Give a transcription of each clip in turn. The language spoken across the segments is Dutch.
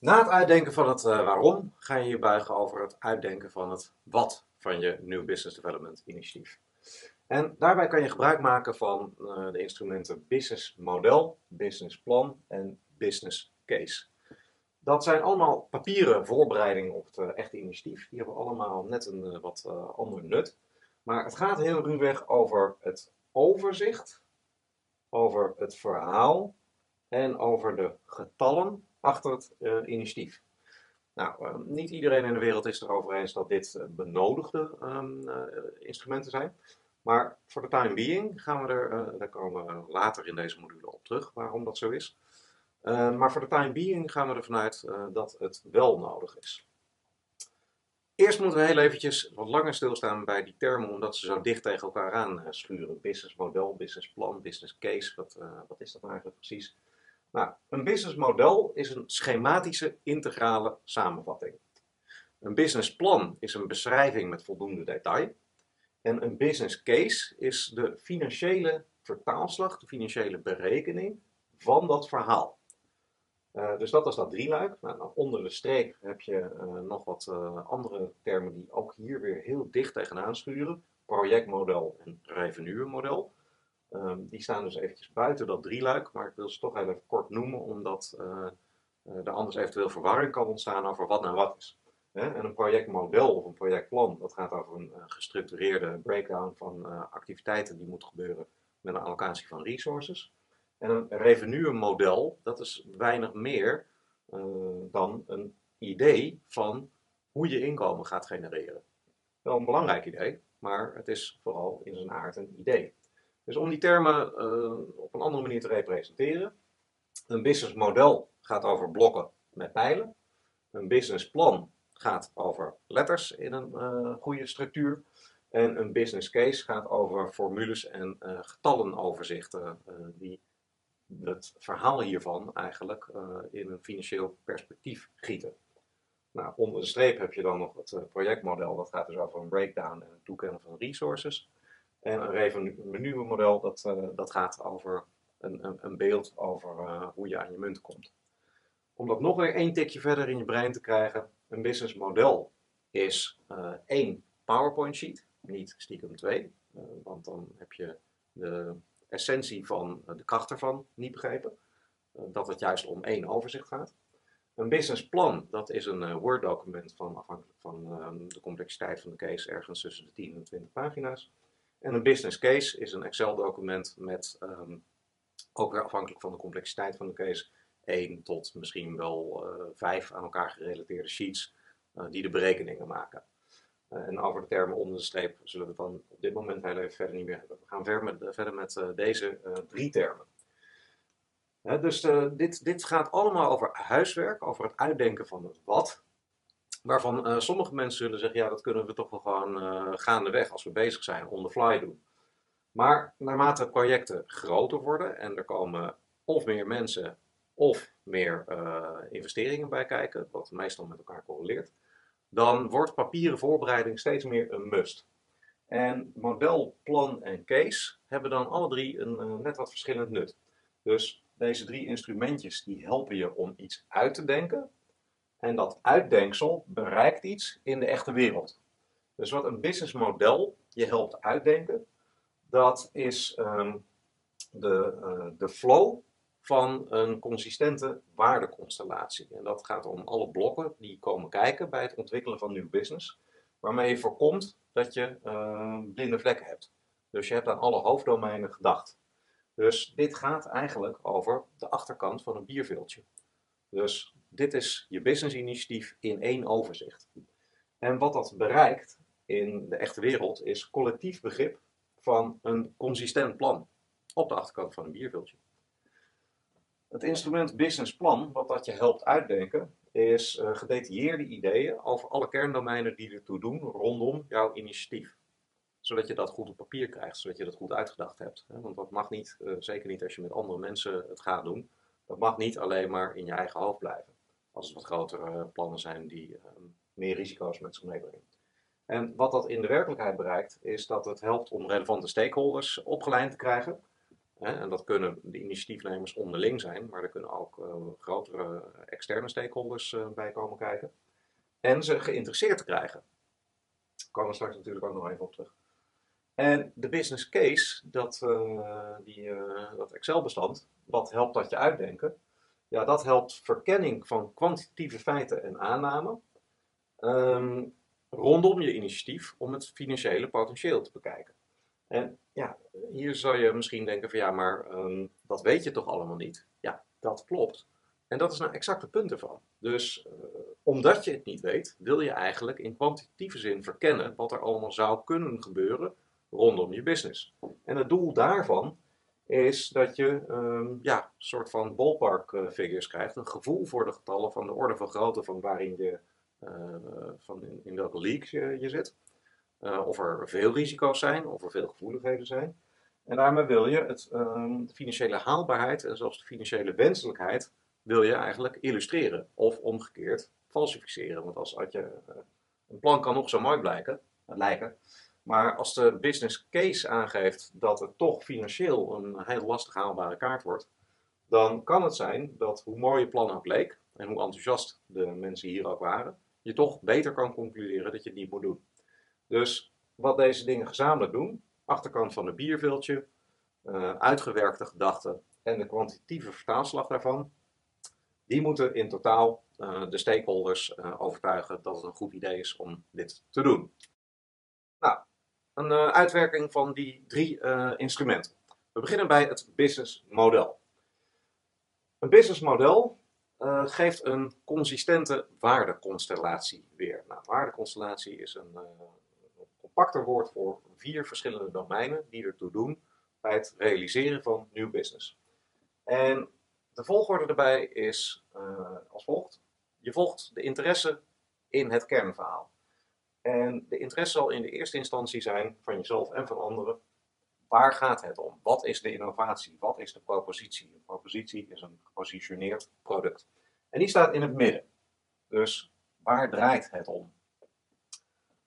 Na het uitdenken van het uh, waarom ga je je buigen over het uitdenken van het wat van je New Business Development initiatief. En daarbij kan je gebruik maken van uh, de instrumenten Business Model, Business Plan en Business Case. Dat zijn allemaal papieren voorbereidingen op het uh, echte initiatief. Die hebben allemaal net een wat ander nut. Maar het gaat heel ruwweg over het overzicht, over het verhaal en over de getallen achter het uh, initiatief. Nou, uh, niet iedereen in de wereld is erover eens dat dit uh, benodigde um, instrumenten zijn. Maar voor de time being gaan we er, daar komen we later in deze module op terug, waarom dat zo is. maar voor de time being gaan we ervan uit dat het wel nodig is. Eerst moeten we heel eventjes wat langer stilstaan bij die termen, omdat ze zo dicht tegen elkaar aan schuren. Business model, business plan, business case, wat, wat is dat eigenlijk precies? Nou, een businessmodel is een schematische integrale samenvatting. Een businessplan is een beschrijving met voldoende detail. En een business case is de financiële vertaalslag, de financiële berekening van dat verhaal. Uh, dus dat is dat drieluik. Nou, nou, onder de streep heb je uh, nog wat uh, andere termen die ook hier weer heel dicht tegenaan sturen. Projectmodel en revenuemodel. Um, die staan dus eventjes buiten dat drieluik, maar ik wil ze toch even kort noemen, omdat uh, uh, er anders eventueel verwarring kan ontstaan over wat nou wat is. En een projectmodel of een projectplan, dat gaat over een uh, gestructureerde breakdown van activiteiten die moet gebeuren met een allocatie van resources. En een revenue-model, dat is weinig meer dan een idee van hoe je inkomen gaat genereren. Wel een belangrijk idee, maar het is vooral in zijn aard een idee. Dus om die termen uh, op een andere manier te representeren. Een businessmodel gaat over blokken met pijlen. Een businessplan gaat over letters in een uh, goede structuur. En een business case gaat over formules en uh, getallenoverzichten die het verhaal hiervan eigenlijk in een financieel perspectief gieten. Nou, onder de streep heb je dan nog het projectmodel, dat gaat dus over een breakdown en het toekennen van resources. En een revenue-model, dat, uh, dat gaat over een, een, een beeld over uh, hoe je aan je munt komt. Om dat nog weer één tikje verder in je brein te krijgen, een businessmodel is uh, één PowerPoint sheet, niet stiekem twee, want dan heb je de essentie van de kracht ervan niet begrepen. dat het juist om één overzicht gaat. Een businessplan, dat is een Word-document van afhankelijk van de complexiteit van de case, ergens tussen de 10 en 20 pagina's. En een business case is een Excel-document met, um, ook weer afhankelijk van de complexiteit van de case, één tot misschien wel uh, vijf aan elkaar gerelateerde sheets uh, die de berekeningen maken. Uh, en over de termen onder de streep zullen we dan op dit moment heel even verder niet meer hebben. We gaan verder met, verder met deze drie termen. dus dit, dit gaat allemaal over huiswerk, over het uitdenken van het wat. Waarvan uh, sommige mensen zullen zeggen, ja, dat kunnen we toch wel gewoon uh, gaandeweg als we bezig zijn, on the fly doen. Maar naarmate projecten groter worden en er komen of meer mensen of meer uh, investeringen bij kijken, wat meestal met elkaar correleert, dan wordt papieren voorbereiding steeds meer een must. En model, plan en case hebben dan alle drie een net wat verschillend nut. Dus deze drie instrumentjes die helpen je om iets uit te denken, en dat uitdenksel bereikt iets in de echte wereld. Dus wat een businessmodel je helpt uitdenken, dat is um, de, uh, de flow van een consistente waardeconstellatie. En dat gaat om alle blokken die komen kijken bij het ontwikkelen van nieuw business, waarmee je voorkomt dat je uh, blinde vlekken hebt. Dus je hebt aan alle hoofddomeinen gedacht. Dus dit gaat eigenlijk over de achterkant van een bierveeltje. Dus dit is je business initiatief in één overzicht. En wat dat bereikt in de echte wereld is collectief begrip van een consistent plan op de achterkant van een bierviltje. Het instrument business plan, wat dat je helpt uitdenken, is uh, gedetailleerde ideeën over alle kerndomeinen die ertoe doen rondom jouw initiatief. Zodat je dat goed op papier krijgt, zodat je dat goed uitgedacht hebt. Want dat mag niet, uh, zeker niet als je met andere mensen het gaat doen, dat mag niet alleen maar in je eigen hoofd blijven als het wat grotere plannen zijn die ehm, meer risico's met zich meebrengen. En wat dat in de werkelijkheid bereikt, is dat het helpt om relevante stakeholders opgeleid te krijgen. En dat kunnen de initiatiefnemers onderling zijn, maar er kunnen ook uh, grotere externe stakeholders uh, bij komen kijken. En ze geïnteresseerd te krijgen. Daar komen we straks natuurlijk ook nog even op terug. En de business case, dat, die, dat Excel-bestand, wat helpt dat je uitdenken? Ja, dat helpt verkenning van kwantitatieve feiten en aannamen um, rondom je initiatief om het financiële potentieel te bekijken. En ja, hier zou je misschien denken van ja, maar um, dat weet je toch allemaal niet? Ja, dat klopt. En dat is nou exact het punt ervan. Dus uh, omdat je het niet weet, wil je eigenlijk in kwantitatieve zin verkennen wat er allemaal zou kunnen gebeuren rondom je business. En het doel daarvan is dat je um, ja, een soort van ballpark uh, figures krijgt, een gevoel voor de getallen van de orde van grootte van waarin je, uh, van in, welke league je, zit. Uh, of er veel risico's zijn, of er veel gevoeligheden zijn. En daarmee wil je het, um, de financiële haalbaarheid en zelfs de financiële wenselijkheid wil je eigenlijk illustreren. Of omgekeerd falsificeren. Want als, als je, een plan kan nog zo mooi blijken, lijken, maar als de business case aangeeft dat het toch financieel een heel lastig haalbare kaart wordt, dan kan het zijn dat hoe mooi je plan ook leek en hoe enthousiast de mensen hier ook waren, je toch beter kan concluderen dat je het niet moet doen. Dus wat deze dingen gezamenlijk doen, achterkant van een bierviltje, uh, uitgewerkte gedachten en de kwantitatieve vertaalslag daarvan, die moeten in totaal uh, de stakeholders uh, overtuigen dat het een goed idee is om dit te doen. Een uh, uitwerking van die drie uh, instrumenten. We beginnen bij het businessmodel. Een businessmodel uh, geeft een consistente waardeconstellatie weer. Nou, waardeconstellatie is een, compacter woord voor vier verschillende domeinen die ertoe doen bij het realiseren van nieuw business. En de volgorde erbij is als volgt. Je volgt de interesse in het kernverhaal. En de interesse zal in de eerste instantie zijn van jezelf en van anderen. Waar gaat het om? Wat is de innovatie? Wat is de propositie? Een propositie is een gepositioneerd product. En die staat in het midden. Dus waar draait het om?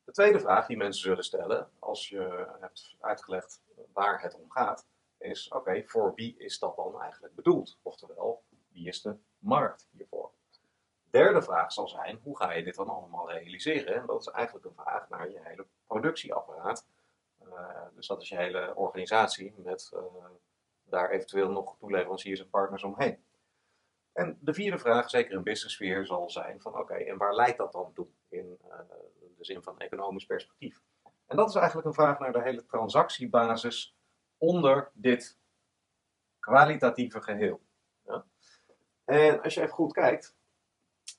De tweede vraag die mensen zullen stellen als je hebt uitgelegd waar het om gaat, is: oké, voor wie is dat dan eigenlijk bedoeld? Oftewel, wie is de markt hiervoor? Derde vraag zal zijn, hoe ga je dit dan allemaal realiseren? En dat is eigenlijk een vraag naar je hele productieapparaat. Uh, dus dat is je hele organisatie met uh, daar eventueel nog toeleveranciers en partners omheen. En de vierde vraag, zeker in business sfeer, zal zijn van oké, en waar leidt dat dan toe in uh, de zin van economisch perspectief? En dat is eigenlijk een vraag naar de hele transactiebasis onder dit kwalitatieve geheel. Ja? En als je even goed kijkt,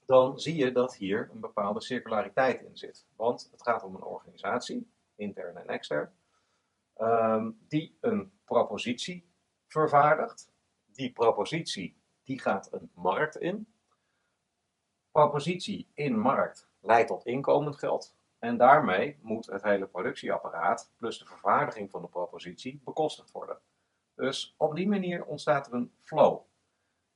dan zie je dat hier een bepaalde circulariteit in zit. Want het gaat om een organisatie, intern en extern, um, die een propositie vervaardigt. Die propositie die gaat een markt in. Propositie in markt leidt tot inkomend geld. En daarmee moet het hele productieapparaat plus de vervaardiging van de propositie bekostigd worden. Dus op die manier ontstaat er een flow.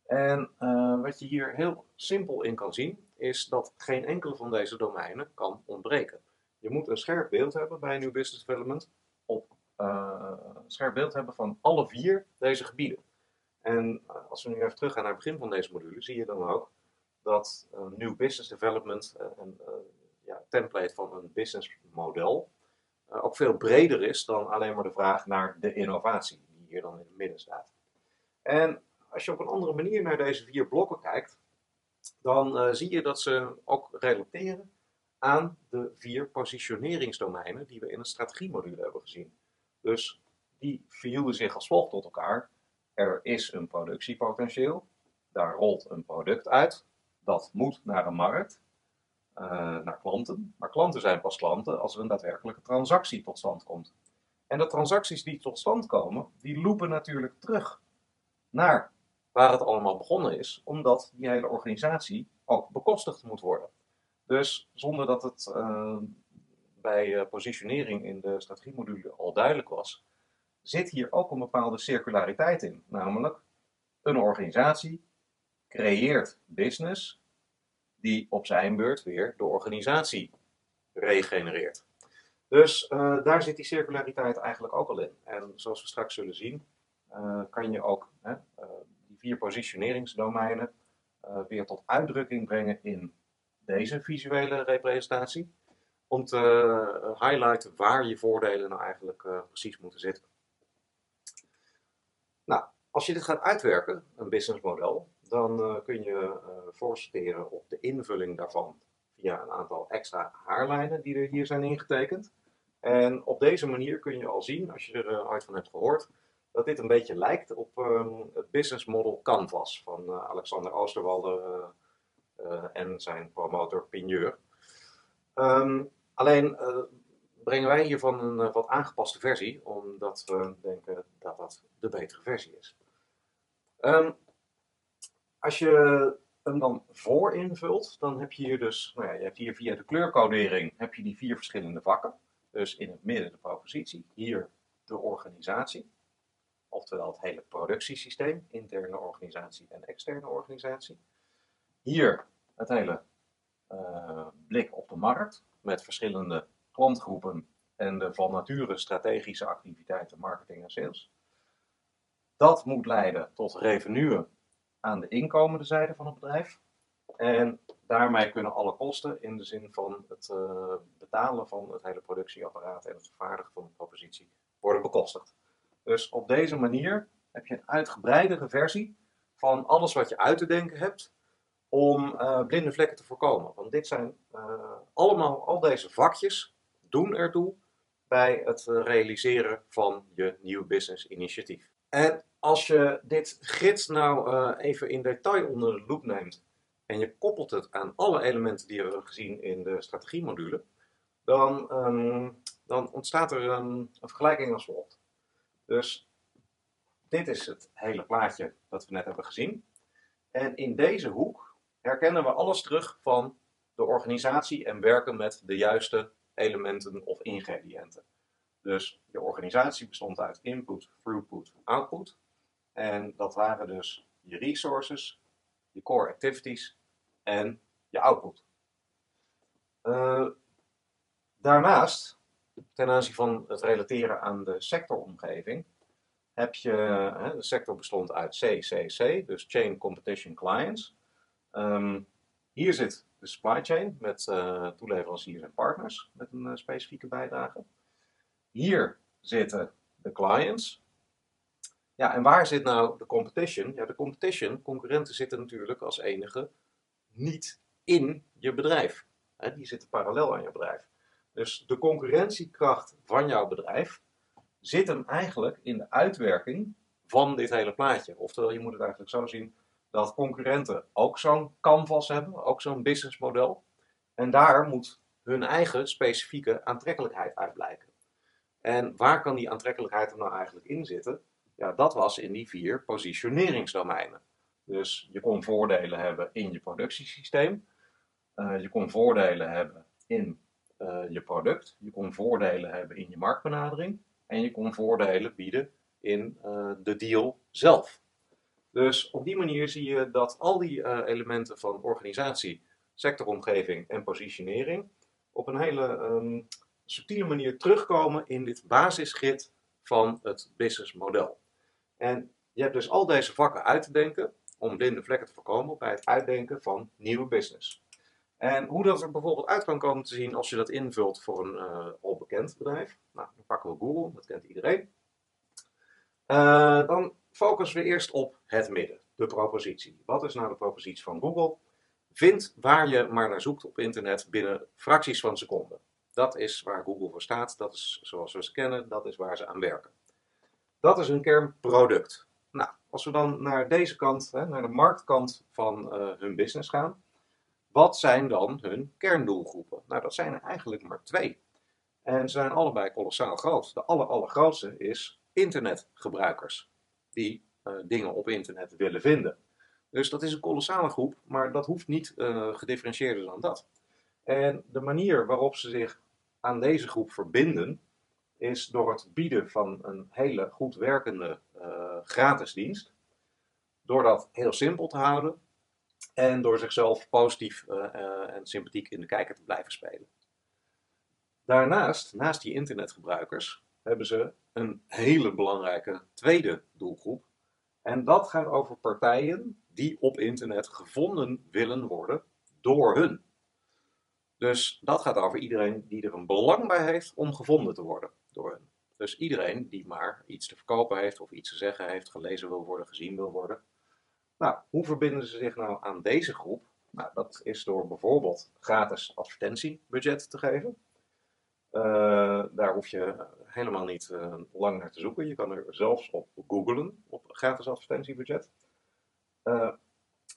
En uh, wat je hier heel simpel in kan zien, is dat geen enkele van deze domeinen kan ontbreken. Je moet een scherp beeld hebben bij New Business Development, op, uh, een scherp beeld hebben van alle vier deze gebieden. En uh, als we nu even teruggaan naar het begin van deze module, zie je dan ook dat New Business Development, een ja, template van een businessmodel, ook veel breder is dan alleen maar de vraag naar de innovatie, die hier dan in het midden staat. En als je op een andere manier naar deze vier blokken kijkt, dan uh, zie je dat ze ook relateren aan de vier positioneringsdomeinen die we in het strategiemodule hebben gezien. Dus die verhielden zich als volgt tot elkaar. Er is een productiepotentieel, daar rolt een product uit, dat moet naar een markt, uh, naar klanten. Maar klanten zijn pas klanten als er een daadwerkelijke transactie tot stand komt. En de transacties die tot stand komen, die lopen natuurlijk terug naar waar het allemaal begonnen is, omdat die hele organisatie ook bekostigd moet worden. Dus zonder dat het uh, bij uh, positionering in de strategiemodule al duidelijk was, zit hier ook een bepaalde circulariteit in. Namelijk, een organisatie creëert business die op zijn beurt weer de organisatie regenereert. Dus uh, daar zit die circulariteit eigenlijk ook al in. En zoals we straks zullen zien, kan je ook die vier positioneringsdomeinen weer tot uitdrukking brengen in deze visuele representatie. Om te highlighten waar je voordelen nou eigenlijk precies moeten zitten. Nou, als je dit gaat uitwerken, een businessmodel, dan kun je voorstellen op de invulling daarvan via een aantal extra haarlijnen die er hier zijn ingetekend. En op deze manier kun je al zien, als je er uh, ooit van hebt gehoord, dat dit een beetje lijkt op um, het business model Canvas van Alexander Oosterwalder en zijn promotor Pigneur. Um, alleen brengen wij hiervan een wat aangepaste versie, omdat we denken dat dat de betere versie is. Um, als je hem dan voor invult, dan heb je hier dus, nou ja, je hebt hier via de kleurcodering heb je die vier verschillende vakken. Dus in het midden de propositie, hier de organisatie, oftewel het hele productiesysteem, interne organisatie en externe organisatie. Hier het hele uh, blik op de markt met verschillende klantgroepen en de van nature strategische activiteiten, marketing en sales. Dat moet leiden tot revenue aan de inkomende zijde van het bedrijf. En daarmee kunnen alle kosten in de zin van het uh, betalen van het hele productieapparaat en het vervaardigen van de propositie worden bekostigd. Dus op deze manier heb je een uitgebreidere versie van alles wat je uit te denken hebt om uh, blinde vlekken te voorkomen. Want dit zijn uh, allemaal, al deze vakjes doen ertoe bij het realiseren van je nieuw business initiatief. En als je dit gids nou even in detail onder de loep neemt en je koppelt het aan alle elementen die we hebben gezien in de strategiemodule, dan, um, dan ontstaat er een vergelijking als volgt. Dus dit is het hele plaatje dat we net hebben gezien. En in deze hoek herkennen we alles terug van de organisatie en werken met de juiste elementen of ingrediënten. Dus je organisatie bestond uit input, throughput, output. En dat waren dus je resources, je core activities en je output. Uh, daarnaast, ten aanzien van het relateren aan de sectoromgeving, heb je, hè, de sector bestond uit CCC, dus Chain Competition Clients. Um, hier zit de supply chain met uh, toeleveranciers en partners met een uh, specifieke bijdrage. Hier zitten de clients, ja, en waar zit nou de competition? Ja, de competition, concurrenten zitten natuurlijk als enige niet in je bedrijf. die zitten parallel aan je bedrijf. Dus de concurrentiekracht van jouw bedrijf zit hem eigenlijk in de uitwerking van dit hele plaatje. Oftewel, je moet het eigenlijk zo zien dat concurrenten ook zo'n canvas hebben, ook zo'n businessmodel. En daar moet hun eigen specifieke aantrekkelijkheid uit blijken. En waar kan die aantrekkelijkheid er nou eigenlijk in zitten? Ja, dat was in die vier positioneringsdomeinen. Dus je kon voordelen hebben in je productiesysteem. Uh, je kon voordelen hebben in uh, je product. Je kon voordelen hebben in je marktbenadering. En je kon voordelen bieden in uh, de deal zelf. Dus op die manier zie je dat al die elementen van organisatie, sectoromgeving en positionering op een hele um, subtiele manier terugkomen in dit basisgrid van het businessmodel. En je hebt dus al deze vakken uit te denken om blinde vlekken te voorkomen bij het uitdenken van nieuwe business. En hoe dat er bijvoorbeeld uit kan komen te zien als je dat invult voor een uh, al bekend bedrijf. Nou, dan pakken we Google, dat kent iedereen. Uh, dan focussen we eerst op het midden, de propositie. Wat is nou de propositie van Google? Vind waar je maar naar zoekt op internet binnen fracties van seconden. Dat is waar Google voor staat, dat is zoals we ze kennen, dat is waar ze aan werken. Dat is hun kernproduct. Nou, als we dan naar deze kant, hè, naar de marktkant van uh, hun business gaan, wat zijn dan hun kerndoelgroepen? Nou, dat zijn er eigenlijk maar twee. En ze zijn allebei kolossaal groot. De aller, allergrootste is internetgebruikers, die uh, dingen op internet willen vinden. Dus dat is een kolossale groep, maar dat hoeft niet uh, gedifferentieerder dan dat. En de manier waarop ze zich aan deze groep verbinden, is door het bieden van een hele goed werkende uh, gratis dienst. Door dat heel simpel te houden en door zichzelf positief uh, uh, en sympathiek in de kijker te blijven spelen. Daarnaast, naast die internetgebruikers, hebben ze een hele belangrijke tweede doelgroep. En dat gaat over partijen die op internet gevonden willen worden door hun. Dus dat gaat over iedereen die er een belang bij heeft om gevonden te worden door hun. Dus iedereen die maar iets te verkopen heeft of iets te zeggen heeft, gelezen wil worden, gezien wil worden. Nou, hoe verbinden ze zich nou aan deze groep? Nou, dat is door bijvoorbeeld gratis advertentiebudget te geven. Uh, daar hoef je helemaal niet uh, lang naar te zoeken. Je kan er zelfs op googlen, op gratis advertentiebudget. Uh,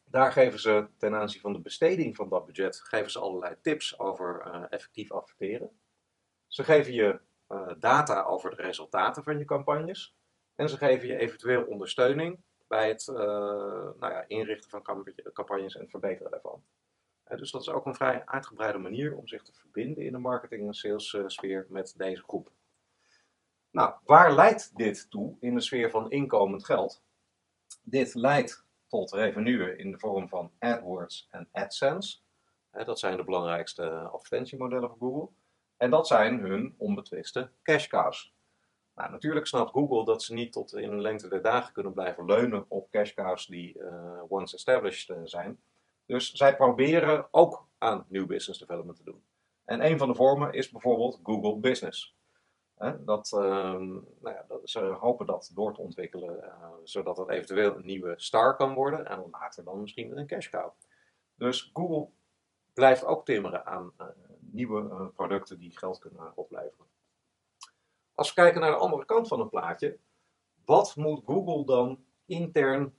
daar geven ze ten aanzien van de besteding van dat budget, geven ze allerlei tips over effectief adverteren. Ze geven je data over de resultaten van je campagnes. En ze geven je eventueel ondersteuning bij het nou ja, inrichten van campagnes en het verbeteren daarvan dus dat is ook een vrij uitgebreide manier om zich te verbinden in de marketing- en salessfeer met deze groep. Nou, waar leidt dit toe in de sfeer van inkomend geld? Dit leidt tot revenue in de vorm van AdWords en AdSense. Dat zijn de belangrijkste advertentiemodellen voor Google. En dat zijn hun onbetwiste cash cows. Nou, natuurlijk snapt Google dat ze niet tot in de lengte der dagen kunnen blijven leunen op cash cows die uh, once established uh, zijn. Dus zij proberen ook aan nieuw business development te doen. En een van de vormen is bijvoorbeeld Google Business. dat, ehm, nou ja, dat, ze hopen dat door te ontwikkelen, uh, zodat het eventueel een nieuwe star kan worden en later dan misschien een cash cow. Dus Google blijft ook timmeren aan nieuwe producten die geld kunnen opleveren. Als we kijken naar de andere kant van het plaatje, wat moet Google dan intern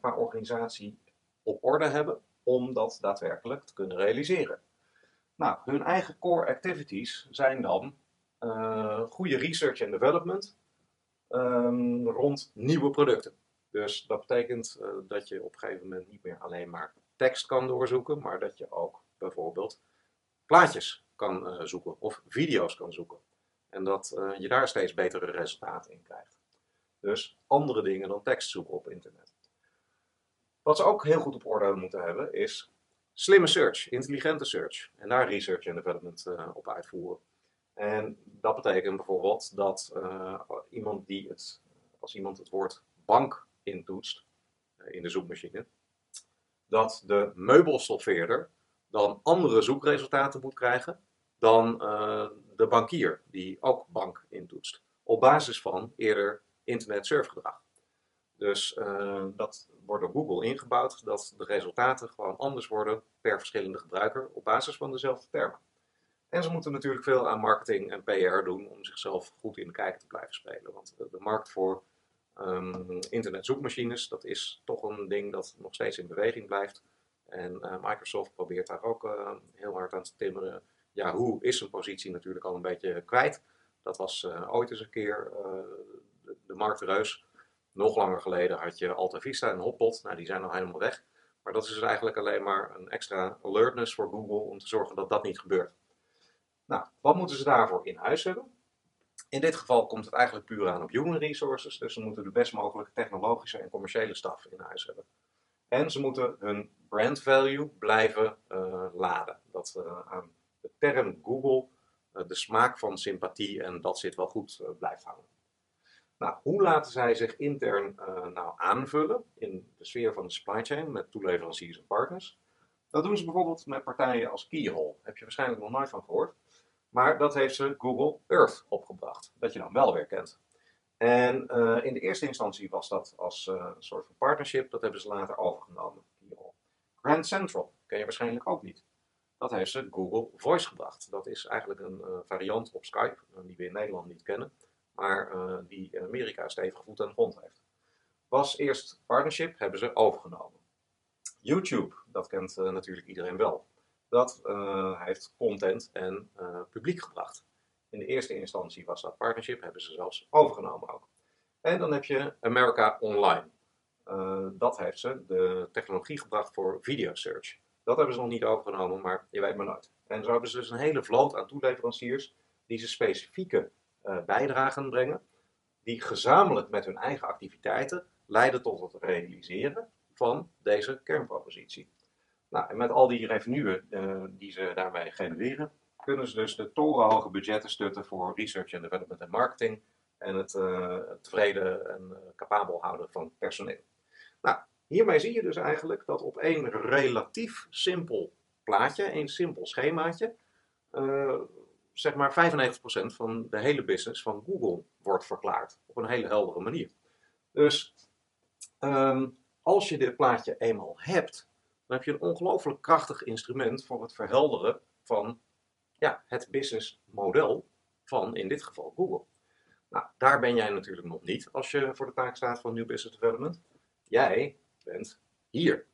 qua organisatie op orde hebben om dat daadwerkelijk te kunnen realiseren. Nou, hun eigen core activities zijn dan uh, goede research en development um, rond nieuwe producten. Dus dat betekent uh, dat je op een gegeven moment niet meer alleen maar tekst kan doorzoeken, maar dat je ook bijvoorbeeld plaatjes kan zoeken of video's kan zoeken. En dat je daar steeds betere resultaten in krijgt. Dus andere dingen dan tekst zoeken op internet. Wat ze ook heel goed op orde moeten hebben is slimme search, intelligente search. En daar research en development uh, op uitvoeren. En dat betekent bijvoorbeeld dat uh, iemand die het, als iemand het woord bank intoetst in de zoekmachine, dat de meubelstoffeerder dan andere zoekresultaten moet krijgen dan de bankier die ook bank intoetst. Op basis van eerder internet surfgedrag. Dus dat wordt door Google ingebouwd dat de resultaten gewoon anders worden per verschillende gebruiker op basis van dezelfde termen. En ze moeten natuurlijk veel aan marketing en PR doen om zichzelf goed in de kijker te blijven spelen. Want de, markt voor um, internetzoekmachines, dat is toch een ding dat nog steeds in beweging blijft. En uh, Microsoft probeert daar ook heel hard aan te timmeren. Yahoo is zijn positie natuurlijk al een beetje kwijt. Dat was uh, ooit eens een keer de, de marktreus. Nog langer geleden had je Alta Vista en Hotpot. Nou, die zijn al helemaal weg. Maar dat is dus eigenlijk alleen maar een extra alertness voor Google om te zorgen dat dat niet gebeurt. Nou, wat moeten ze daarvoor in huis hebben? In dit geval komt het eigenlijk puur aan op human resources. Dus ze moeten de best mogelijke technologische en commerciële staf in huis hebben. En ze moeten hun brand value blijven uh, laden. Dat aan de term Google uh, de smaak van sympathie en dat zit wel goed blijft hangen. Nou, hoe laten zij zich intern uh, nou aanvullen in de sfeer van de supply chain met toeleveranciers en partners? Dat doen ze bijvoorbeeld met partijen als Keyhole. Heb je waarschijnlijk nog nooit van gehoord. Maar dat heeft ze Google Earth opgebracht, dat je dan wel weer kent. En in de eerste instantie was dat als een soort van partnership, dat hebben ze later overgenomen. Grand Central ken je waarschijnlijk ook niet. Dat heeft ze Google Voice gebracht. Dat is eigenlijk een variant op Skype, die we in Nederland niet kennen maar die in Amerika stevig voet aan de grond heeft. Was eerst partnership, hebben ze overgenomen. YouTube, dat kent natuurlijk iedereen wel. Dat heeft content en publiek gebracht. In de eerste instantie was dat partnership, hebben ze zelfs overgenomen ook. En dan heb je America Online. dat heeft ze de technologie gebracht voor video search. Dat hebben ze nog niet overgenomen, maar je weet maar nooit. En zo hebben ze dus een hele vloot aan toeleveranciers die ze specifieke uh, bijdragen brengen, die gezamenlijk met hun eigen activiteiten leiden tot het realiseren van deze kernpropositie. Nou, en met al die revenuen uh, die ze daarmee genereren, kunnen ze dus de torenhoge budgetten stutten voor research and development en marketing en het uh, tevreden en capabel houden van personeel. Nou, hiermee zie je dus eigenlijk dat op één relatief simpel plaatje, een simpel schemaatje, uh, zeg maar 95% van de hele business van Google wordt verklaard. Op een hele heldere manier. Dus um, als je dit plaatje eenmaal hebt, dan heb je een ongelooflijk krachtig instrument voor het verhelderen van ja, het businessmodel van in dit geval Google. Nou, daar ben jij natuurlijk nog niet als je voor de taak staat van New Business Development. Jij bent hier.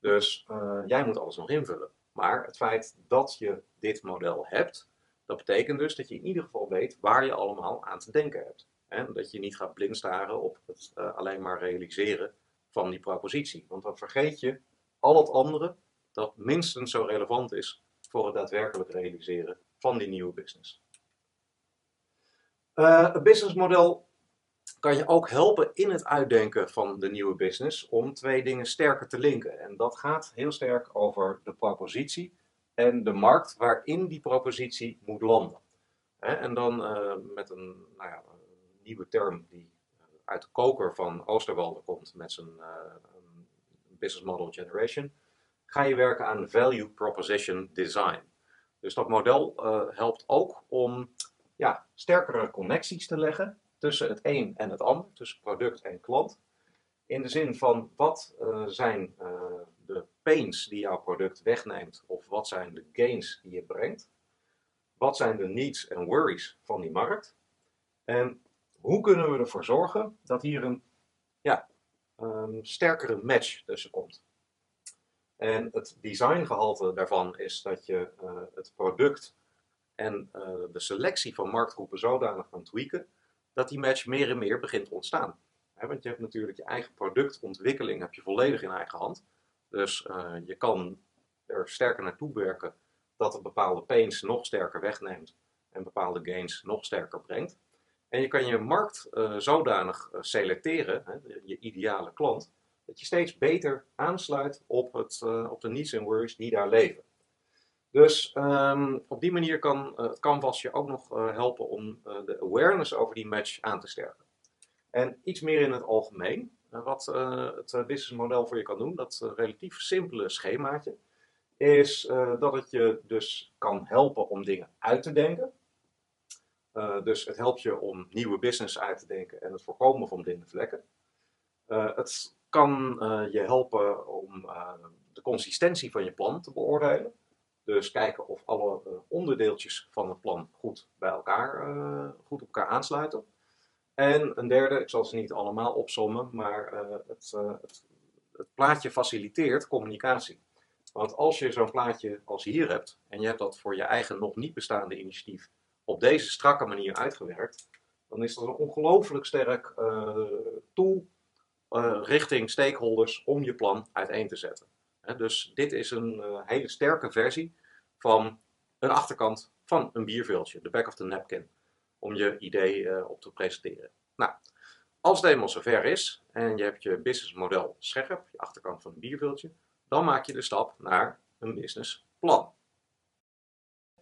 Dus uh, jij moet alles nog invullen. Maar het feit dat je dit model hebt, dat betekent dus dat je in ieder geval weet waar je allemaal aan te denken hebt. En dat je niet gaat blind staren op het uh, alleen maar realiseren van die propositie. Want dan vergeet je al het andere dat minstens zo relevant is voor het daadwerkelijk realiseren van die nieuwe business. Uh, een businessmodel kan je ook helpen in het uitdenken van de nieuwe business om twee dingen sterker te linken. En dat gaat heel sterk over de propositie en de markt waarin die propositie moet landen. En dan uh, met een, nou ja, nieuwe term die uit de koker van Oosterwalde komt met zijn uh, business model generation, ga je werken aan value proposition design. Dus dat model uh, helpt ook om ja, sterkere connecties te leggen tussen het een en het ander, tussen product en klant. In de zin van wat uh, zijn uh, de pains die jouw product wegneemt, of wat zijn de gains die je brengt? Wat zijn de needs en worries van die markt? En hoe kunnen we ervoor zorgen dat hier een ja, um, sterkere match tussen komt? En het designgehalte daarvan is dat je uh, het product en de selectie van marktgroepen zodanig kan tweaken dat die match meer en meer begint te ontstaan. Want je hebt natuurlijk je eigen productontwikkeling heb je volledig in eigen hand. Dus uh, je kan er sterker naartoe werken dat het bepaalde pains nog sterker wegneemt en bepaalde gains nog sterker brengt. En je kan je markt uh, zodanig selecteren, he, je ideale klant, dat je steeds beter aansluit op, het, op de needs en worries die daar leven. Dus um, op die manier kan uh, het Canvas je ook nog uh, helpen om de awareness over die match aan te sterken. En iets meer in het algemeen, wat het businessmodel voor je kan doen, dat relatief simpele schemaatje, is dat het je dus kan helpen om dingen uit te denken. dus het helpt je om nieuwe business uit te denken en het voorkomen van blinde vlekken. het kan je helpen om de consistentie van je plan te beoordelen. Dus kijken of alle uh, onderdeeltjes van het plan goed bij elkaar, goed op elkaar aansluiten. En een derde, ik zal ze niet allemaal opsommen, maar het, het, het, plaatje faciliteert communicatie. Want als je zo'n plaatje als hier hebt, en je hebt dat voor je eigen nog niet bestaande initiatief op deze strakke manier uitgewerkt, dan is dat een ongelooflijk sterk tool richting stakeholders om je plan uiteen te zetten. Dus dit is een uh, hele sterke versie van een achterkant van een bierveeltje, de back of the napkin, om je idee uh, op te presenteren. Nou, als het eenmaal zover is en je hebt je businessmodel scherp, je achterkant van een bierveeltje, dan maak je de stap naar een businessplan.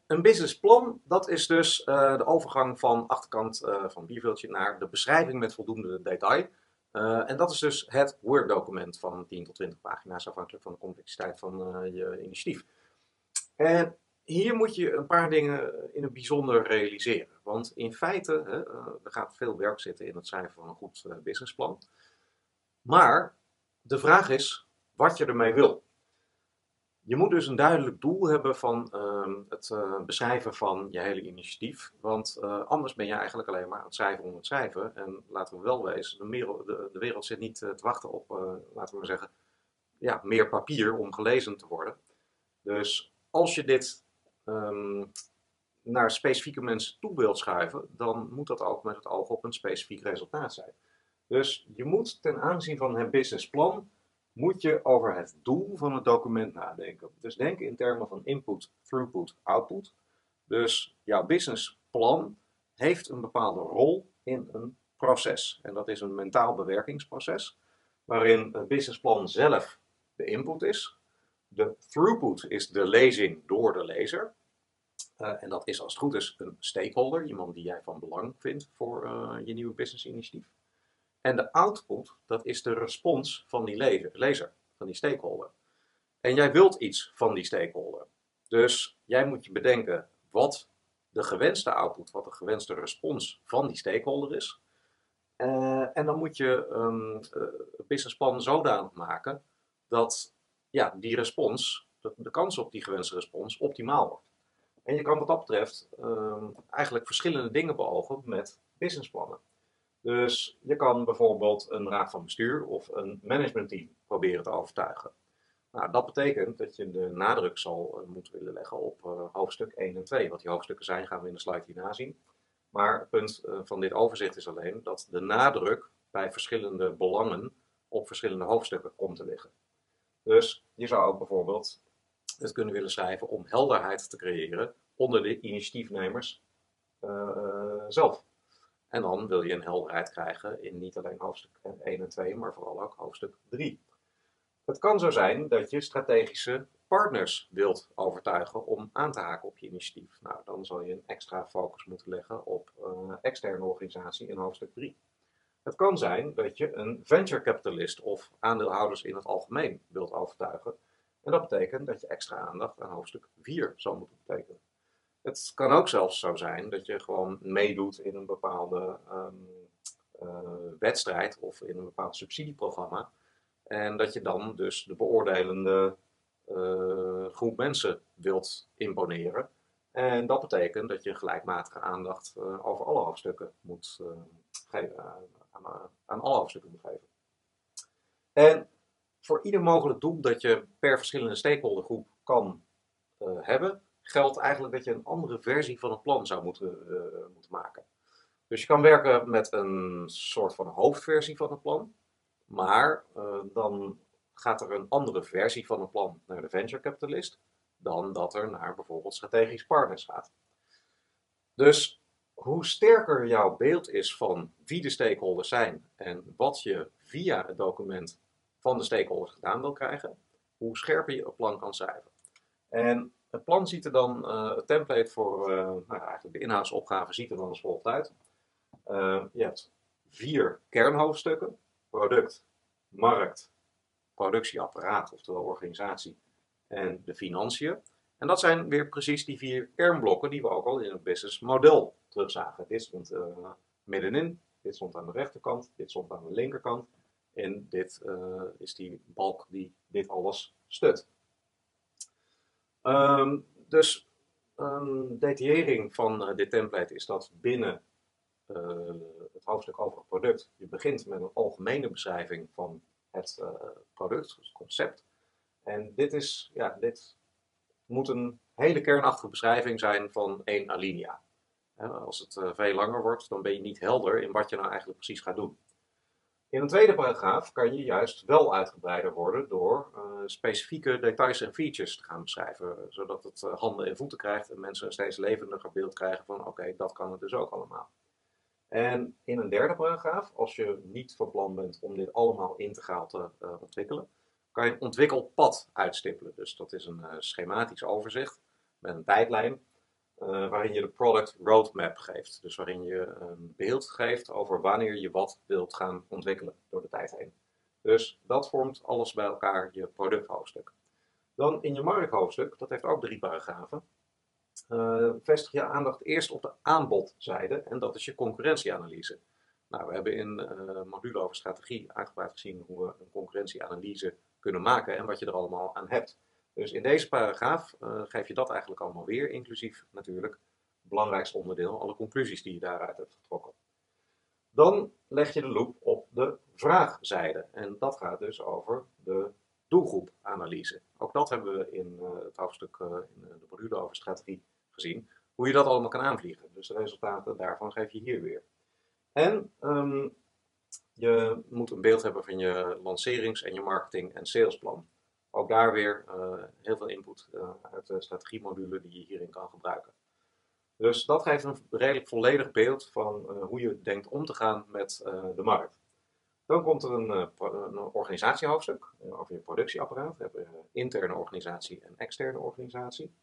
Een businessplan, dat is dus de overgang van achterkant van bierveeltje naar de beschrijving met voldoende detail uh, en dat is dus het Word-document van 10 tot 20 pagina's, afhankelijk van de complexiteit van uh, je initiatief. En hier moet je een paar dingen in het bijzonder realiseren. Want in feite, hè, uh, er gaat veel werk zitten in het schrijven van een goed businessplan. Maar de vraag is wat je ermee wil. Je moet dus een duidelijk doel hebben van uh, het uh, beschrijven van je hele initiatief. Want uh, anders ben je eigenlijk alleen maar aan het schrijven om het schrijven. En laten we wel wezen, de, wereld, zit niet te wachten op, laten we maar zeggen, ja, meer papier om gelezen te worden. Dus als je dit um, naar specifieke mensen toe wilt schuiven, dan moet dat ook met het oog op een specifiek resultaat zijn. Dus je moet ten aanzien van het businessplan moet je over het doel van het document nadenken. Dus denk in termen van input, throughput, output. Dus jouw businessplan heeft een bepaalde rol in een proces. En dat is een mentaal bewerkingsproces, waarin het businessplan zelf de input is. De throughput is de lezing door de lezer. Uh, en dat is als het goed is een stakeholder, iemand die jij van belang vindt voor uh, je nieuwe business initiatief. En de output, dat is de respons van die lezer, lezer, van die stakeholder. En jij wilt iets van die stakeholder. Dus jij moet je bedenken wat de gewenste output, wat de gewenste respons van die stakeholder is. Uh, en dan moet je um, een businessplan zodanig maken dat ja, die respons, de, de kans op die gewenste respons, optimaal wordt. En je kan wat dat betreft um, eigenlijk verschillende dingen beogen met businessplannen. Dus je kan bijvoorbeeld een raad van bestuur of een managementteam proberen te overtuigen. Nou, dat betekent dat je de nadruk zal uh, moeten willen leggen op uh, hoofdstuk 1 en 2. Wat die hoofdstukken zijn gaan we in de slide hierna zien. Maar het punt uh, van dit overzicht is alleen dat de nadruk bij verschillende belangen op verschillende hoofdstukken komt te liggen. Dus je zou ook bijvoorbeeld het kunnen willen schrijven om helderheid te creëren onder de initiatiefnemers zelf. En dan wil je een helderheid krijgen in niet alleen hoofdstuk 1 en 2, maar vooral ook hoofdstuk 3. Het kan zo zijn dat je strategische partners wilt overtuigen om aan te haken op je initiatief. Nou, dan zal je een extra focus moeten leggen op een uh, externe organisatie in hoofdstuk 3. Het kan zijn dat je een venture capitalist of aandeelhouders in het algemeen wilt overtuigen. En dat betekent dat je extra aandacht aan hoofdstuk 4 zal moeten betekenen. Het kan ook zelfs zo zijn dat je gewoon meedoet in een bepaalde um, uh, wedstrijd of in een bepaald subsidieprogramma. En dat je dan dus de beoordelende uh, groep mensen wilt imponeren. En dat betekent dat je gelijkmatige aandacht uh, over alle hoofdstukken moet geven, aan, aan alle hoofdstukken moet geven. En voor ieder mogelijk doel dat je per verschillende stakeholdergroep kan hebben, geldt eigenlijk dat je een andere versie van een plan zou moeten, uh, moeten maken. Dus je kan werken met een soort van hoofdversie van een plan, maar uh, dan gaat er een andere versie van een plan naar de venture capitalist dan dat er naar bijvoorbeeld strategisch partners gaat. Dus hoe sterker jouw beeld is van wie de stakeholders zijn en wat je via het document van de stakeholders gedaan wil krijgen, hoe scherper je een plan kan schrijven. En het plan ziet er dan, uh, het template voor uh, nou, eigenlijk de inhoudsopgave ziet er dan als volgt uit. Uh, je hebt vier kernhoofdstukken. Product, markt, productieapparaat, oftewel organisatie en de financiën. En dat zijn weer precies die vier kernblokken die we ook al in het business model terugzagen. Dit stond middenin, dit stond aan de rechterkant, dit stond aan de linkerkant. En dit is die balk die dit alles stut. Um, dus een detaillering van uh, dit template is dat binnen uh, het hoofdstuk over het product, je begint met een algemene beschrijving van het uh, product, het concept. En dit, is, ja, dit moet een hele kernachtige beschrijving zijn van één alinea. als het veel langer wordt, dan ben je niet helder in wat je nou eigenlijk precies gaat doen. In een tweede paragraaf kan je juist wel uitgebreider worden door uh, specifieke details en features te gaan beschrijven, zodat het uh, handen en voeten krijgt en mensen een steeds levendiger beeld krijgen van oké, dat kan het dus ook allemaal. En in een derde paragraaf, als je niet van plan bent om dit allemaal integraal te uh, ontwikkelen, kan je een ontwikkelpad uitstippelen. Dus dat is een schematisch overzicht met een tijdlijn uh, waarin je de product roadmap geeft. Dus waarin je een beeld geeft over wanneer je wat wilt gaan ontwikkelen door de tijd heen. Dus dat vormt alles bij elkaar je producthoofdstuk. Dan in je markthoofdstuk, dat heeft ook drie paragrafen, uh, vestig je aandacht eerst op de aanbodzijde en dat is je concurrentieanalyse. Nou, we hebben in uh, module over strategie uitgebreid gezien hoe we een concurrentieanalyse kunnen maken en wat je er allemaal aan hebt. Dus in deze paragraaf uh, geef je dat eigenlijk allemaal weer, inclusief natuurlijk het belangrijkste onderdeel, alle conclusies die je daaruit hebt getrokken. Dan leg je de loop op de vraagzijde. En dat gaat dus over de doelgroepanalyse. Ook dat hebben we in uh, het hoofdstuk uh, in de module over strategie gezien. Hoe je dat allemaal kan aanvliegen. Dus de resultaten daarvan geef je hier weer. En um, je moet een beeld hebben van je lancerings- en je marketing- en salesplan. Ook daar weer uh, heel veel input uh, uit de strategiemodule die je hierin kan gebruiken. Dus dat geeft een redelijk volledig beeld van uh, hoe je denkt om te gaan met de markt. Dan komt er een, een organisatiehoofdstuk over je productieapparaat. We hebben interne organisatie en externe organisatie.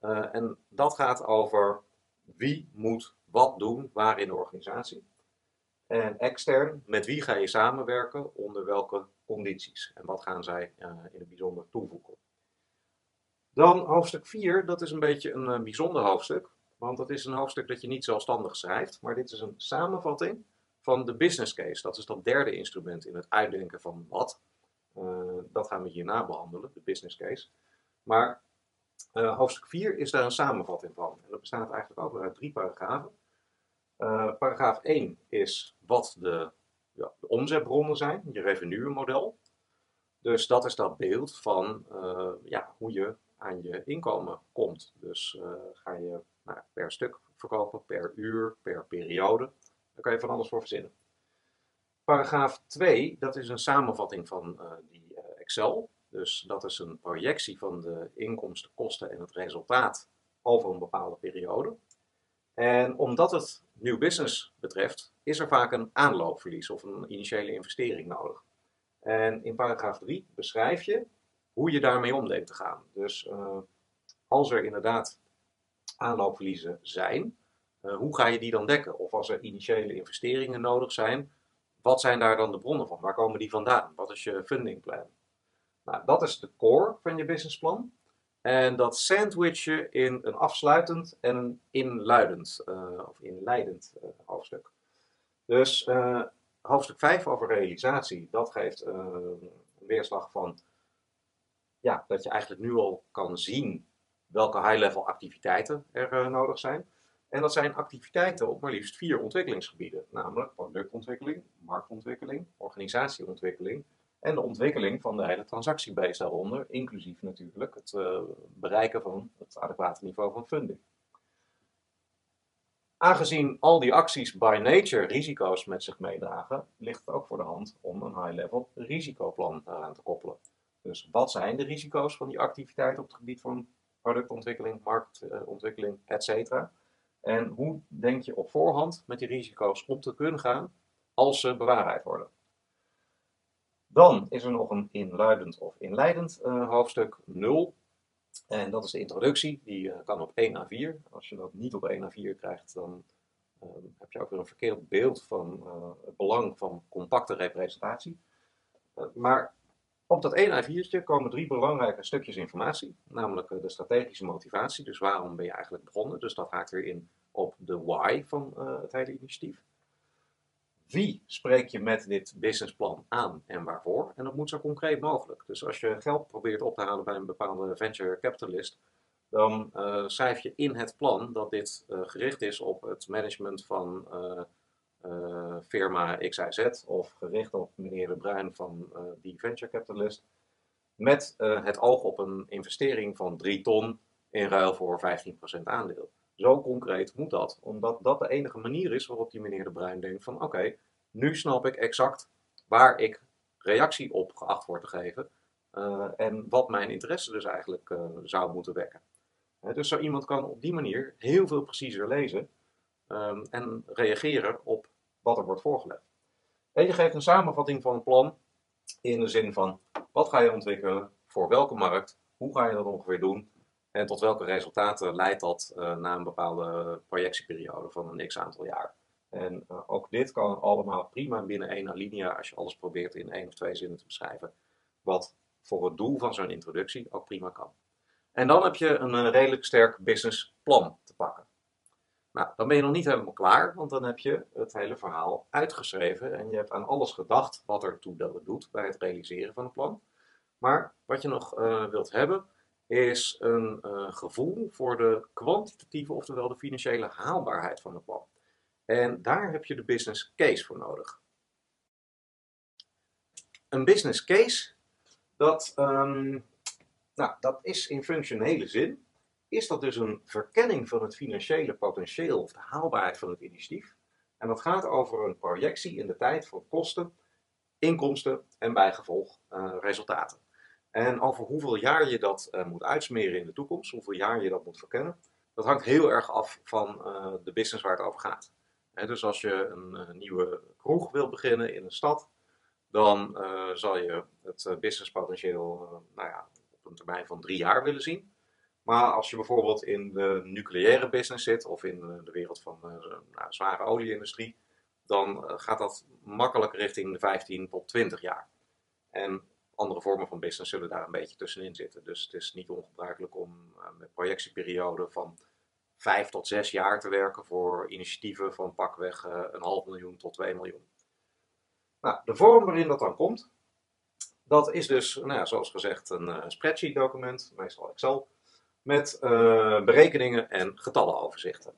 En dat gaat over wie moet wat doen, waar in de organisatie. En extern, met wie ga je samenwerken, onder welke condities. En wat gaan zij uh, in het bijzonder toevoegen. Dan hoofdstuk 4, dat is een beetje een uh, bijzonder hoofdstuk. Want dat is een hoofdstuk dat je niet zelfstandig schrijft, maar dit is een samenvatting van de business case. Dat is dat derde instrument in het uitdenken van wat. Uh, dat gaan we hierna behandelen, de business case. Maar hoofdstuk 4 is daar een samenvatting van. En dat bestaat eigenlijk ook uit drie paragrafen. Uh, paragraaf 1 is wat de, ja, de omzetbronnen zijn, je revenue-model. Dus dat is dat beeld van ja, hoe je aan je inkomen komt. Dus ga je nou, per stuk verkopen, per uur, per periode. Daar kan je van alles voor verzinnen. Paragraaf 2, dat is een samenvatting van die Excel. Dus dat is een projectie van de inkomsten, kosten en het resultaat over een bepaalde periode. En omdat het nieuw business betreft, is er vaak een aanloopverlies of een initiële investering nodig. En in paragraaf 3 beschrijf je hoe je daarmee om denkt te gaan. Dus uh, als er inderdaad aanloopverliezen zijn, uh, hoe ga je die dan dekken? Of als er initiële investeringen nodig zijn, wat zijn daar dan de bronnen van? Waar komen die vandaan? Wat is je fundingplan? Nou, dat is de core van je businessplan. En dat sandwich je in een afsluitend en een inluidend uh, of inleidend uh, hoofdstuk. Dus uh, hoofdstuk 5 over realisatie, dat geeft een weerslag van ja, dat je eigenlijk nu al kan zien welke high-level activiteiten er nodig zijn. En dat zijn activiteiten op maar liefst vier ontwikkelingsgebieden, namelijk productontwikkeling, marktontwikkeling, organisatieontwikkeling en de ontwikkeling van de hele transactiebase daaronder, inclusief natuurlijk het uh, bereiken van het adequate niveau van funding. Aangezien al die acties by nature risico's met zich meedragen, ligt het ook voor de hand om een high-level risicoplan eraan te koppelen. Dus wat zijn de risico's van die activiteiten op het gebied van productontwikkeling, marktontwikkeling, etc. En hoe denk je op voorhand met die risico's om te kunnen gaan als ze bewaarheid worden? Dan is er nog een inluidend of inleidend uh, hoofdstuk 0. En dat is de introductie. Die uh, kan op 1 A4. Als je dat niet op 1 A4 krijgt, dan uh, heb je ook weer een verkeerd beeld van uh, het belang van compacte representatie. maar op dat 1 A4'tje komen drie belangrijke stukjes informatie, namelijk de strategische motivatie. Dus waarom ben je eigenlijk begonnen? Dus dat haakt weer in op de why van het hele initiatief. Wie spreek je met dit businessplan aan en waarvoor? En dat moet zo concreet mogelijk. Dus als je geld probeert op te halen bij een bepaalde venture capitalist, dan uh, schrijf je in het plan dat dit uh, gericht is op het management van uh, firma XIZ of gericht op meneer De Bruin van die venture capitalist. Met het oog op een investering van 3 ton in ruil voor 15% aandeel. Zo concreet moet dat, omdat dat de enige manier is waarop die meneer De Bruin denkt van oké, nu snap ik exact waar ik reactie op geacht word te geven en wat mijn interesse dus eigenlijk zou moeten wekken. dus zo iemand kan op die manier heel veel preciezer lezen um, en reageren op wat er wordt voorgelegd. En je geeft een samenvatting van het plan in de zin van wat ga je ontwikkelen, voor welke markt, hoe ga je dat ongeveer doen en tot welke resultaten leidt dat uh, na een bepaalde projectieperiode van een x aantal jaar. En uh, ook dit kan allemaal prima binnen één alinea als je alles probeert in één of twee zinnen te beschrijven. Wat voor het doel van zo'n introductie ook prima kan. En dan heb je een, een redelijk sterk businessplan te pakken. Nou, dan ben je nog niet helemaal klaar, want dan heb je het hele verhaal uitgeschreven en je hebt aan alles gedacht wat er toe doet bij het realiseren van het plan. Maar wat je nog wilt hebben, is een uh, gevoel voor de kwantitatieve, oftewel de financiële haalbaarheid van het plan. En daar heb je de business case voor nodig. Een business case, dat, um, nou, dat is in functionele zin is dat dus een verkenning van het financiële potentieel of de haalbaarheid van het initiatief. En dat gaat over een projectie in de tijd van kosten, inkomsten en bijgevolg uh, resultaten. En over hoeveel jaar je dat uh, moet uitsmeren in de toekomst, hoeveel jaar je dat moet verkennen, dat hangt heel erg af van uh, de business waar het over gaat. Dus als je een nieuwe kroeg wil beginnen in een stad, dan zal je het businesspotentieel nou ja, op een termijn van drie jaar willen zien. Maar als je bijvoorbeeld in de nucleaire business zit of in de wereld van de nou, zware olieindustrie, dan gaat dat makkelijk richting de 15 tot 20 jaar. En andere vormen van business zullen daar een beetje tussenin zitten. Dus het is niet ongebruikelijk om met projectieperioden van 5 tot 6 jaar te werken voor initiatieven van pakweg een half miljoen tot 2 miljoen. Nou, de vorm waarin dat dan komt, dat is dus, nou ja, zoals gezegd, een uh, spreadsheet document, meestal Excel, met berekeningen en getallenoverzichten.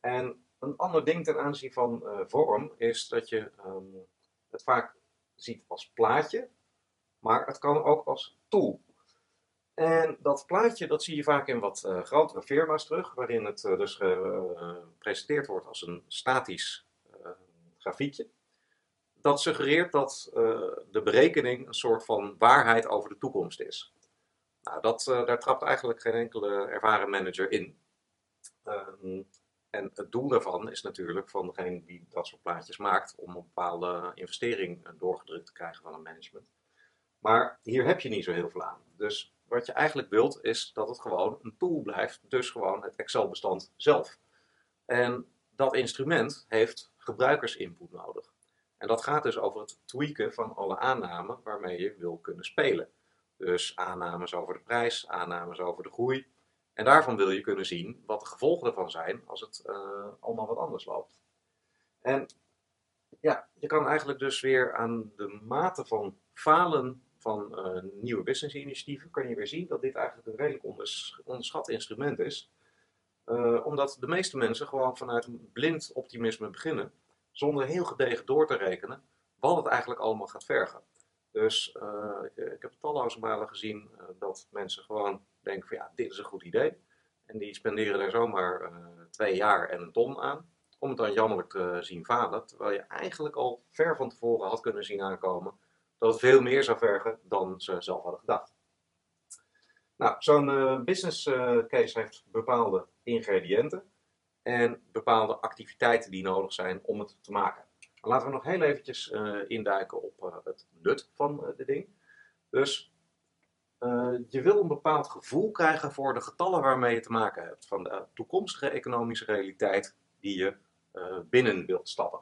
En een ander ding ten aanzien van vorm is dat je um, het vaak ziet als plaatje, maar het kan ook als tool. En dat plaatje dat zie je vaak in wat grotere firma's terug, waarin het dus gepresenteerd wordt als een statisch grafiekje dat suggereert dat de berekening een soort van waarheid over de toekomst is. Nou, dat, daar trapt eigenlijk geen enkele ervaren manager in. Uh, en het doel daarvan is natuurlijk van degene die dat soort plaatjes maakt om een bepaalde investering doorgedrukt te krijgen van een management. Maar hier heb je niet zo heel veel aan. Dus wat je eigenlijk wilt is dat het gewoon een tool blijft, dus gewoon het Excel-bestand zelf. En dat instrument heeft gebruikersinput nodig. En dat gaat dus over het tweaken van alle aannamen waarmee je wil kunnen spelen. Dus aannames over de prijs, aannames over de groei. En daarvan wil je kunnen zien wat de gevolgen ervan zijn als het uh, allemaal wat anders loopt. En ja, je kan eigenlijk dus weer aan de mate van falen van uh, nieuwe business-initiatieven, kan je weer zien dat dit eigenlijk een redelijk onders onderschat instrument is. Uh, omdat de meeste mensen gewoon vanuit een blind optimisme beginnen zonder heel gedegen door te rekenen wat het eigenlijk allemaal gaat vergen. Dus uh, ik, heb talloze malen gezien dat mensen gewoon denken van ja, dit is een goed idee. En die spenderen er zomaar twee jaar en een ton aan. Om het dan jammerlijk te zien falen. Terwijl je eigenlijk al ver van tevoren had kunnen zien aankomen dat het veel meer zou vergen dan ze zelf hadden gedacht. Nou, zo'n business case heeft bepaalde ingrediënten en bepaalde activiteiten die nodig zijn om het te maken. Laten we nog heel eventjes uh, induiken op het nut van uh, dit ding. Dus je wil een bepaald gevoel krijgen voor de getallen waarmee je te maken hebt. Van de toekomstige economische realiteit die je binnen wilt stappen.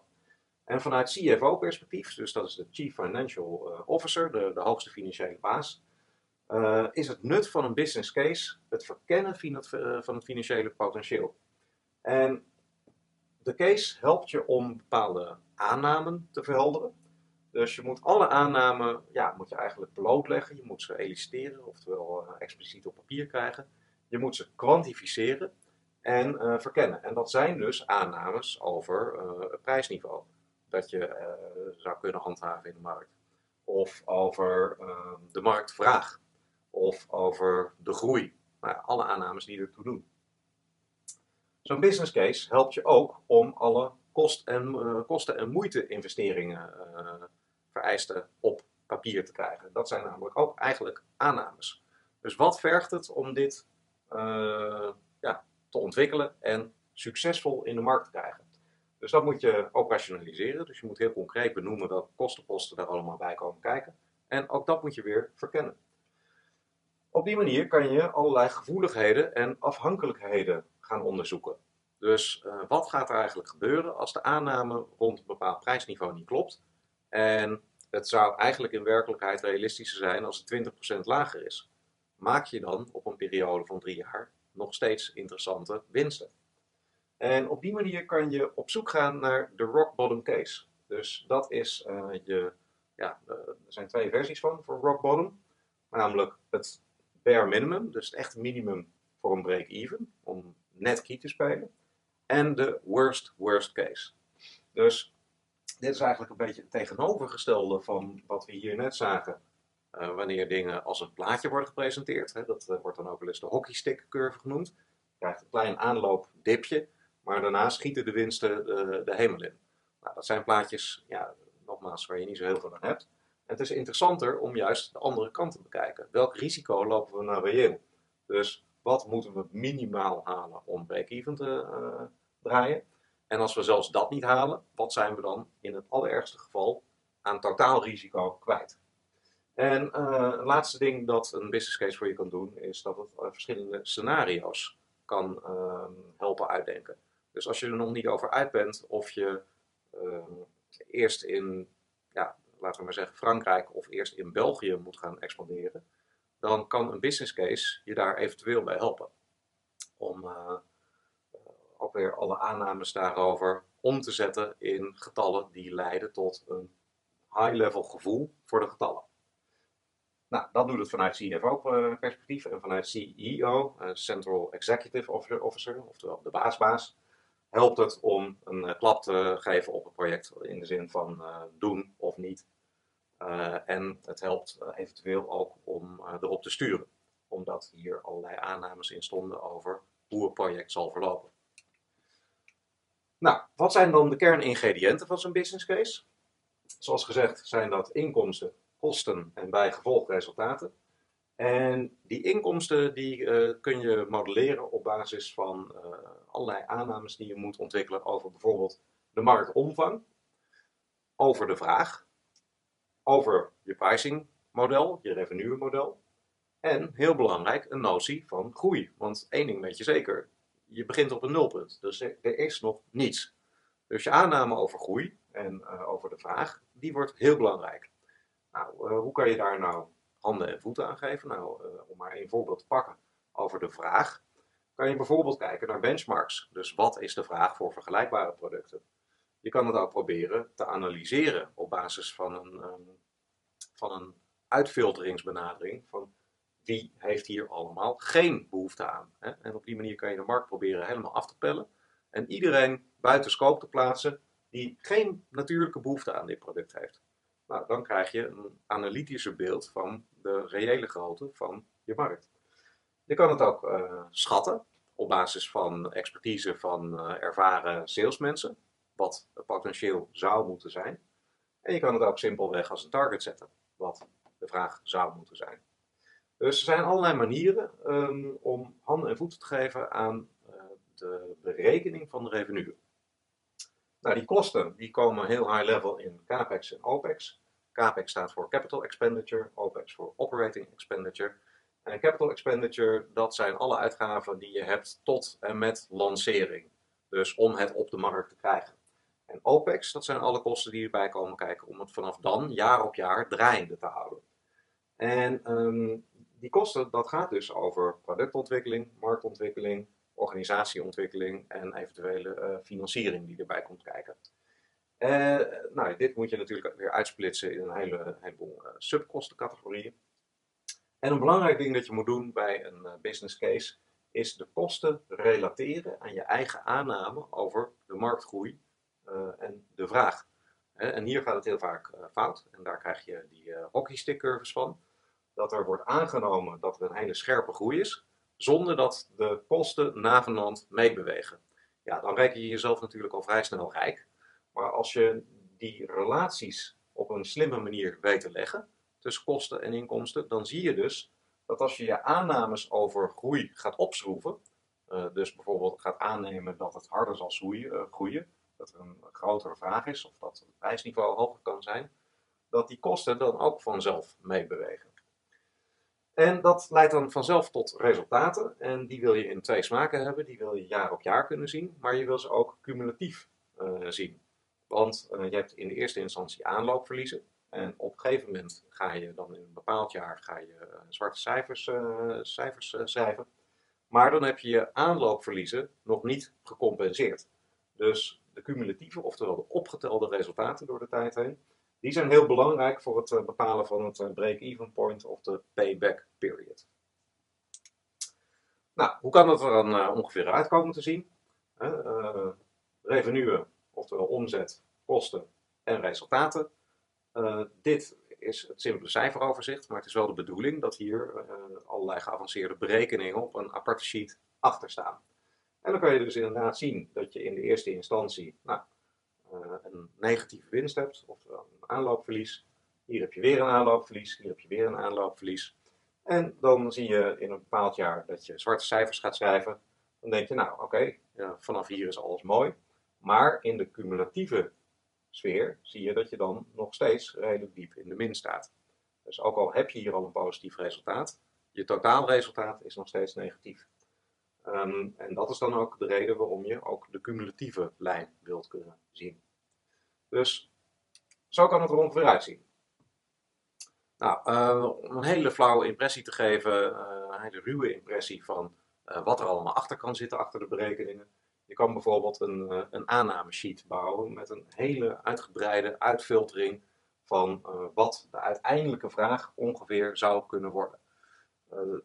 En vanuit CFO-perspectief, dus dat is de Chief Financial Officer, de, de hoogste financiële baas, is het nut van een business case het verkennen van het financiële potentieel. En de case helpt je om bepaalde aannamen te verhelderen. Dus je moet alle aannamen, ja, moet je eigenlijk blootleggen. Je moet ze eliciteren, oftewel expliciet op papier krijgen. Je moet ze kwantificeren en verkennen. En dat zijn dus aannames over prijsniveau. Dat je zou kunnen handhaven in de markt. Of over de marktvraag. Of over de groei. Nou, alle aannames die ertoe doen. Zo'n business case helpt je ook om alle kost en, uh, kosten en moeite investeringen uh, vereisten op papier te krijgen. Dat zijn namelijk ook eigenlijk aannames. Dus wat vergt het om dit ja, te ontwikkelen en succesvol in de markt te krijgen? Dus dat moet je operationaliseren. Dus je moet heel concreet benoemen welke kostenposten daar allemaal bij komen kijken. En ook dat moet je weer verkennen. Op die manier kan je allerlei gevoeligheden en afhankelijkheden gaan onderzoeken. Dus uh, wat gaat er eigenlijk gebeuren als de aanname rond een bepaald prijsniveau niet klopt? En het zou eigenlijk in werkelijkheid realistischer zijn als het 20% lager is. Maak je dan op een periode van drie jaar nog steeds interessante winsten? En op die manier kan je op zoek gaan naar de rock bottom case. Dus dat is uh, je, ja, uh, er zijn twee versies van voor rock bottom. Namelijk het bare minimum, dus het echte minimum voor een break-even, om net key te spelen. En de worst worst case. Dus dit is eigenlijk een beetje het tegenovergestelde van wat we hier net zagen. Uh, wanneer dingen als een plaatje worden gepresenteerd. Hè, dat wordt dan ook wel eens de hockeystick curve genoemd. Je krijgt een klein aanloopdipje, maar daarna schieten de winsten de, de hemel in. Nou, dat zijn plaatjes, ja, nogmaals, waar je niet zo heel veel aan hebt. Het is interessanter om juist de andere kant te bekijken. Welk risico lopen we nou reëel? Dus wat moeten we minimaal halen om break-even te uh, draaien? En als we zelfs dat niet halen, wat zijn we dan in het allerergste geval aan totaalrisico kwijt? En uh, laatste ding dat een business case voor je kan doen, is dat het verschillende scenario's kan uh, helpen uitdenken. Dus als je er nog niet over uit bent of je ehm, eerst in, ja, laten we maar zeggen, Frankrijk of eerst in België moet gaan expanderen, dan kan een business case je daar eventueel bij helpen. Om uh, ook weer alle aannames daarover om te zetten in getallen die leiden tot een high-level gevoel voor de getallen. Nou, dat doet het vanuit CFO-perspectief en vanuit CEO, Central Executive Officer, oftewel de baasbaas, helpt het om een klap te geven op het project in de zin van uh, doen of niet. Uh, en het helpt eventueel ook om erop te sturen, omdat hier allerlei aannames in stonden over hoe het project zal verlopen. Nou, wat zijn dan de kerningrediënten van zo'n business case? Zoals gezegd zijn dat inkomsten, kosten en bijgevolg resultaten. En die inkomsten die, uh, kun je modelleren op basis van uh, allerlei aannames die je moet ontwikkelen over bijvoorbeeld de marktomvang, over de vraag, over je pricingmodel, je revenue model. En heel belangrijk, een notie van groei. Want één ding weet je zeker, je begint op een nulpunt. Dus er is nog niets. Dus je aanname over groei en uh, over de vraag, die wordt heel belangrijk. Nou, hoe kan je daar nou handen en voeten aan geven? Nou, uh, om maar één voorbeeld te pakken over de vraag, kan je bijvoorbeeld kijken naar benchmarks. Dus wat is de vraag voor vergelijkbare producten? Je kan het ook proberen te analyseren op basis van een, um, van een uitfilteringsbenadering van wie heeft hier allemaal geen behoefte aan. Hè? En op die manier kan je de markt proberen helemaal af te pellen en iedereen buiten scope te plaatsen die geen natuurlijke behoefte aan dit product heeft. Nou, dan krijg je een analytischer beeld van de reële grootte van je markt. Je kan het ook uh, schatten op basis van expertise van uh, ervaren salesmensen, wat potentieel zou moeten zijn. En je kan het ook simpelweg als een target zetten, wat de vraag zou moeten zijn. Dus er zijn allerlei manieren um, om handen en voeten te geven aan uh, de berekening van de revenue. Nou, die kosten die komen heel high level in CAPEX en OPEX. CAPEX staat voor Capital Expenditure, OPEX voor Operating Expenditure. En capital expenditure, dat zijn alle uitgaven die je hebt tot en met lancering. Dus om het op de markt te krijgen. En OPEX, dat zijn alle kosten die erbij komen kijken om het vanaf dan jaar op jaar draaiende te houden. En um, die kosten, dat gaat dus over productontwikkeling, marktontwikkeling, organisatieontwikkeling en eventuele uh, financiering die erbij komt kijken. Uh, nou, dit moet je natuurlijk weer uitsplitsen in een hele, heleboel uh, subkostencategorieën. En een belangrijk ding dat je moet doen bij een business case is de kosten relateren aan je eigen aanname over de marktgroei en de vraag. En hier gaat het heel vaak fout en daar krijg je die hockeystick curves van. Dat er wordt aangenomen dat er een hele scherpe groei is, zonder dat de kosten navenant meebewegen. Ja, dan reken je jezelf natuurlijk al vrij snel rijk. Maar als je die relaties op een slimme manier weet te leggen tussen kosten en inkomsten, dan zie je dus dat als je je aannames over groei gaat opschroeven, uh, dus bijvoorbeeld gaat aannemen dat het harder zal uh, groeien, dat er een grotere vraag is of dat het prijsniveau hoger kan zijn, dat die kosten dan ook vanzelf meebewegen. En dat leidt dan vanzelf tot resultaten. En die wil je in twee smaken hebben. Die wil je jaar op jaar kunnen zien. Maar je wil ze ook cumulatief uh, zien. Want uh, je hebt in de eerste instantie aanloopverliezen. En op een gegeven moment ga je dan in een bepaald jaar ga je, uh, zwarte cijfers, cijfers schrijven. Maar dan heb je je aanloopverliezen nog niet gecompenseerd. Dus de cumulatieve, oftewel de opgetelde resultaten door de tijd heen, die zijn heel belangrijk voor het uh, bepalen van het uh, break-even point of de payback period. Nou, hoe kan dat er dan uh, ongeveer uitkomen te zien? revenue, oftewel omzet, kosten en resultaten. dit is het simpele cijferoverzicht, maar het is wel de bedoeling dat hier allerlei geavanceerde berekeningen op een aparte sheet achter staan. En dan kan je dus inderdaad zien dat je in de eerste instantie nou, een negatieve winst hebt, oftewel aanloopverlies. Hier heb je weer een aanloopverlies, hier heb je weer een aanloopverlies. En dan zie je in een bepaald jaar dat je zwarte cijfers gaat schrijven. Dan denk je, nou oké, ja, vanaf hier is alles mooi. Maar in de cumulatieve sfeer zie je dat je dan nog steeds redelijk diep in de min staat. Dus ook al heb je hier al een positief resultaat, je totaalresultaat is nog steeds negatief. Ehm, en dat is dan ook de reden waarom je ook de cumulatieve lijn wilt kunnen zien. Dus zo kan het er ongeveer uitzien. Nou, uh, om een hele flauwe impressie te geven, uh, een hele ruwe impressie van uh, wat er allemaal achter kan zitten achter de berekeningen. Je kan bijvoorbeeld een, een aannamesheet bouwen met een hele uitgebreide uitfiltering van wat de uiteindelijke vraag ongeveer zou kunnen worden.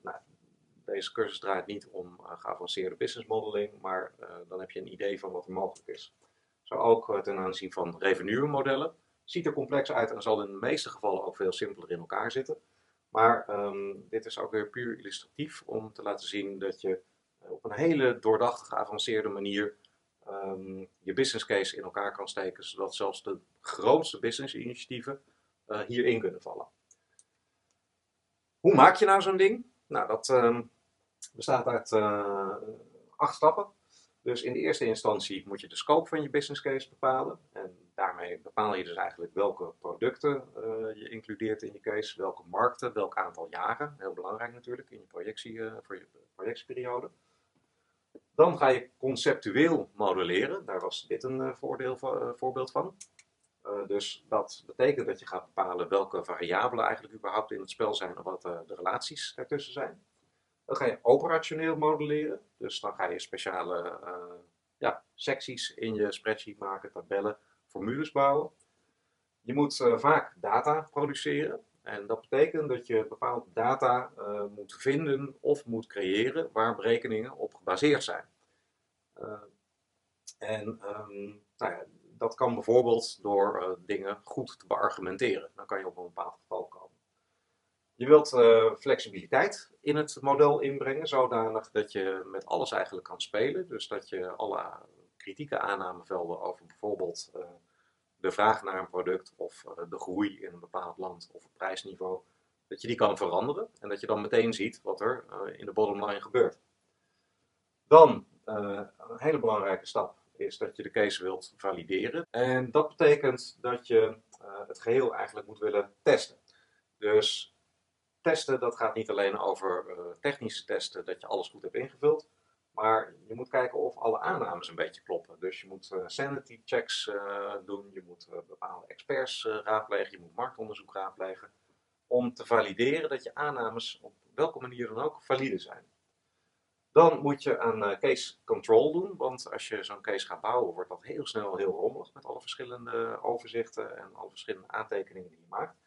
Nou, deze cursus draait niet om geavanceerde business modeling, maar dan heb je een idee van wat er mogelijk is. Zo ook ten aanzien van revenue modellen ziet er complex uit en zal in de meeste gevallen ook veel simpeler in elkaar zitten. Maar um, dit is ook weer puur illustratief om te laten zien dat je eh, op een hele doordachte, geavanceerde manier um, je business case in elkaar kan steken, zodat zelfs de grootste business initiatieven uh, hierin kunnen vallen. Hoe maak je nou zo'n ding? Nou, dat um, bestaat uit acht stappen. Dus in de eerste instantie moet je de scope van je business case bepalen. En daarmee bepaal je dus eigenlijk welke producten uh, je includeert in je case, welke markten, welk aantal jaren. Heel belangrijk natuurlijk in je projectie, uh, voor je projectieperiode. Dan ga je conceptueel modelleren. Daar was dit een voordeel, voorbeeld van. dus dat betekent dat je gaat bepalen welke variabelen eigenlijk überhaupt in het spel zijn en wat de relaties daartussen zijn. Dan ga je operationeel modelleren. Dus dan ga je speciale ja, secties in je spreadsheet maken, tabellen, formules bouwen. Je moet uh, vaak data produceren. En dat betekent dat je bepaalde data uh, moet vinden of moet creëren waar berekeningen op gebaseerd zijn. En um, nou ja, dat kan bijvoorbeeld door dingen goed te beargumenteren. Dan kan je op een bepaald geval komen. Je wilt flexibiliteit in het model inbrengen, zodanig dat je met alles eigenlijk kan spelen. Dus dat je alle kritieke aannamevelden over bijvoorbeeld uh, de vraag naar een product of uh, de groei in een bepaald land of het prijsniveau, dat je die kan veranderen en dat je dan meteen ziet wat er in de bottom line gebeurt. Dan, een hele belangrijke stap is dat je de case wilt valideren. En dat betekent dat je het geheel eigenlijk moet willen testen. Dus testen, dat gaat niet alleen over technische testen, dat je alles goed hebt ingevuld. Maar je moet kijken of alle aannames een beetje kloppen. Dus je moet uh, sanity checks uh, doen, je moet bepaalde experts raadplegen, je moet marktonderzoek raadplegen. Om te valideren dat je aannames op welke manier dan ook valide zijn. Dan moet je aan case control doen, want als je zo'n case gaat bouwen, wordt dat heel snel heel rommelig met alle verschillende overzichten en alle verschillende aantekeningen die je maakt.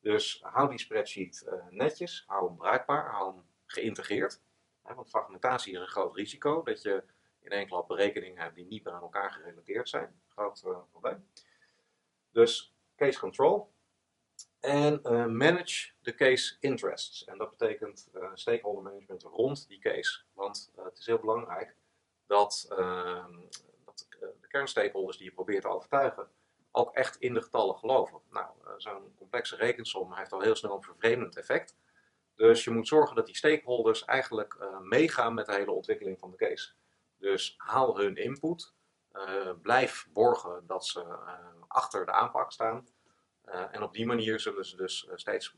Dus hou die spreadsheet netjes, hou hem bruikbaar, hou hem geïntegreerd. Want fragmentatie is een groot risico, dat je in één klap berekeningen hebt die niet meer aan elkaar gerelateerd zijn. Groot uh, probleem. Dus case control. En uh, manage the case interests. En dat betekent stakeholder management rond die case. Want het is heel belangrijk dat, ehm, dat de kernstakeholders die je probeert te overtuigen ook echt in de getallen geloven. Nou, zo'n complexe rekensom heeft al heel snel een vervreemdend effect. Dus je moet zorgen dat die stakeholders eigenlijk uh, meegaan met de hele ontwikkeling van de case. Dus haal hun input, uh, blijf borgen dat ze achter de aanpak staan. en op die manier zullen ze dus steeds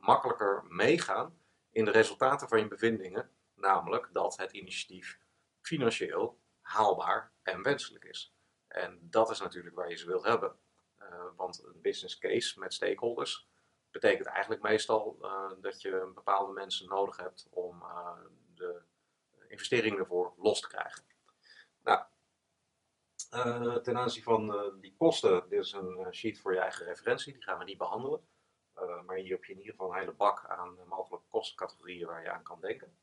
makkelijker meegaan in de resultaten van je bevindingen. Namelijk dat het initiatief financieel haalbaar en wenselijk is. En dat is natuurlijk waar je ze wilt hebben. want een business case met stakeholders betekent eigenlijk meestal uh, dat je bepaalde mensen nodig hebt om uh, de investeringen ervoor los te krijgen. Nou, ten aanzien van die kosten, dit is een sheet voor je eigen referentie, die gaan we niet behandelen. maar hier heb je in ieder geval een hele bak aan mogelijke kostencategorieën waar je aan kan denken.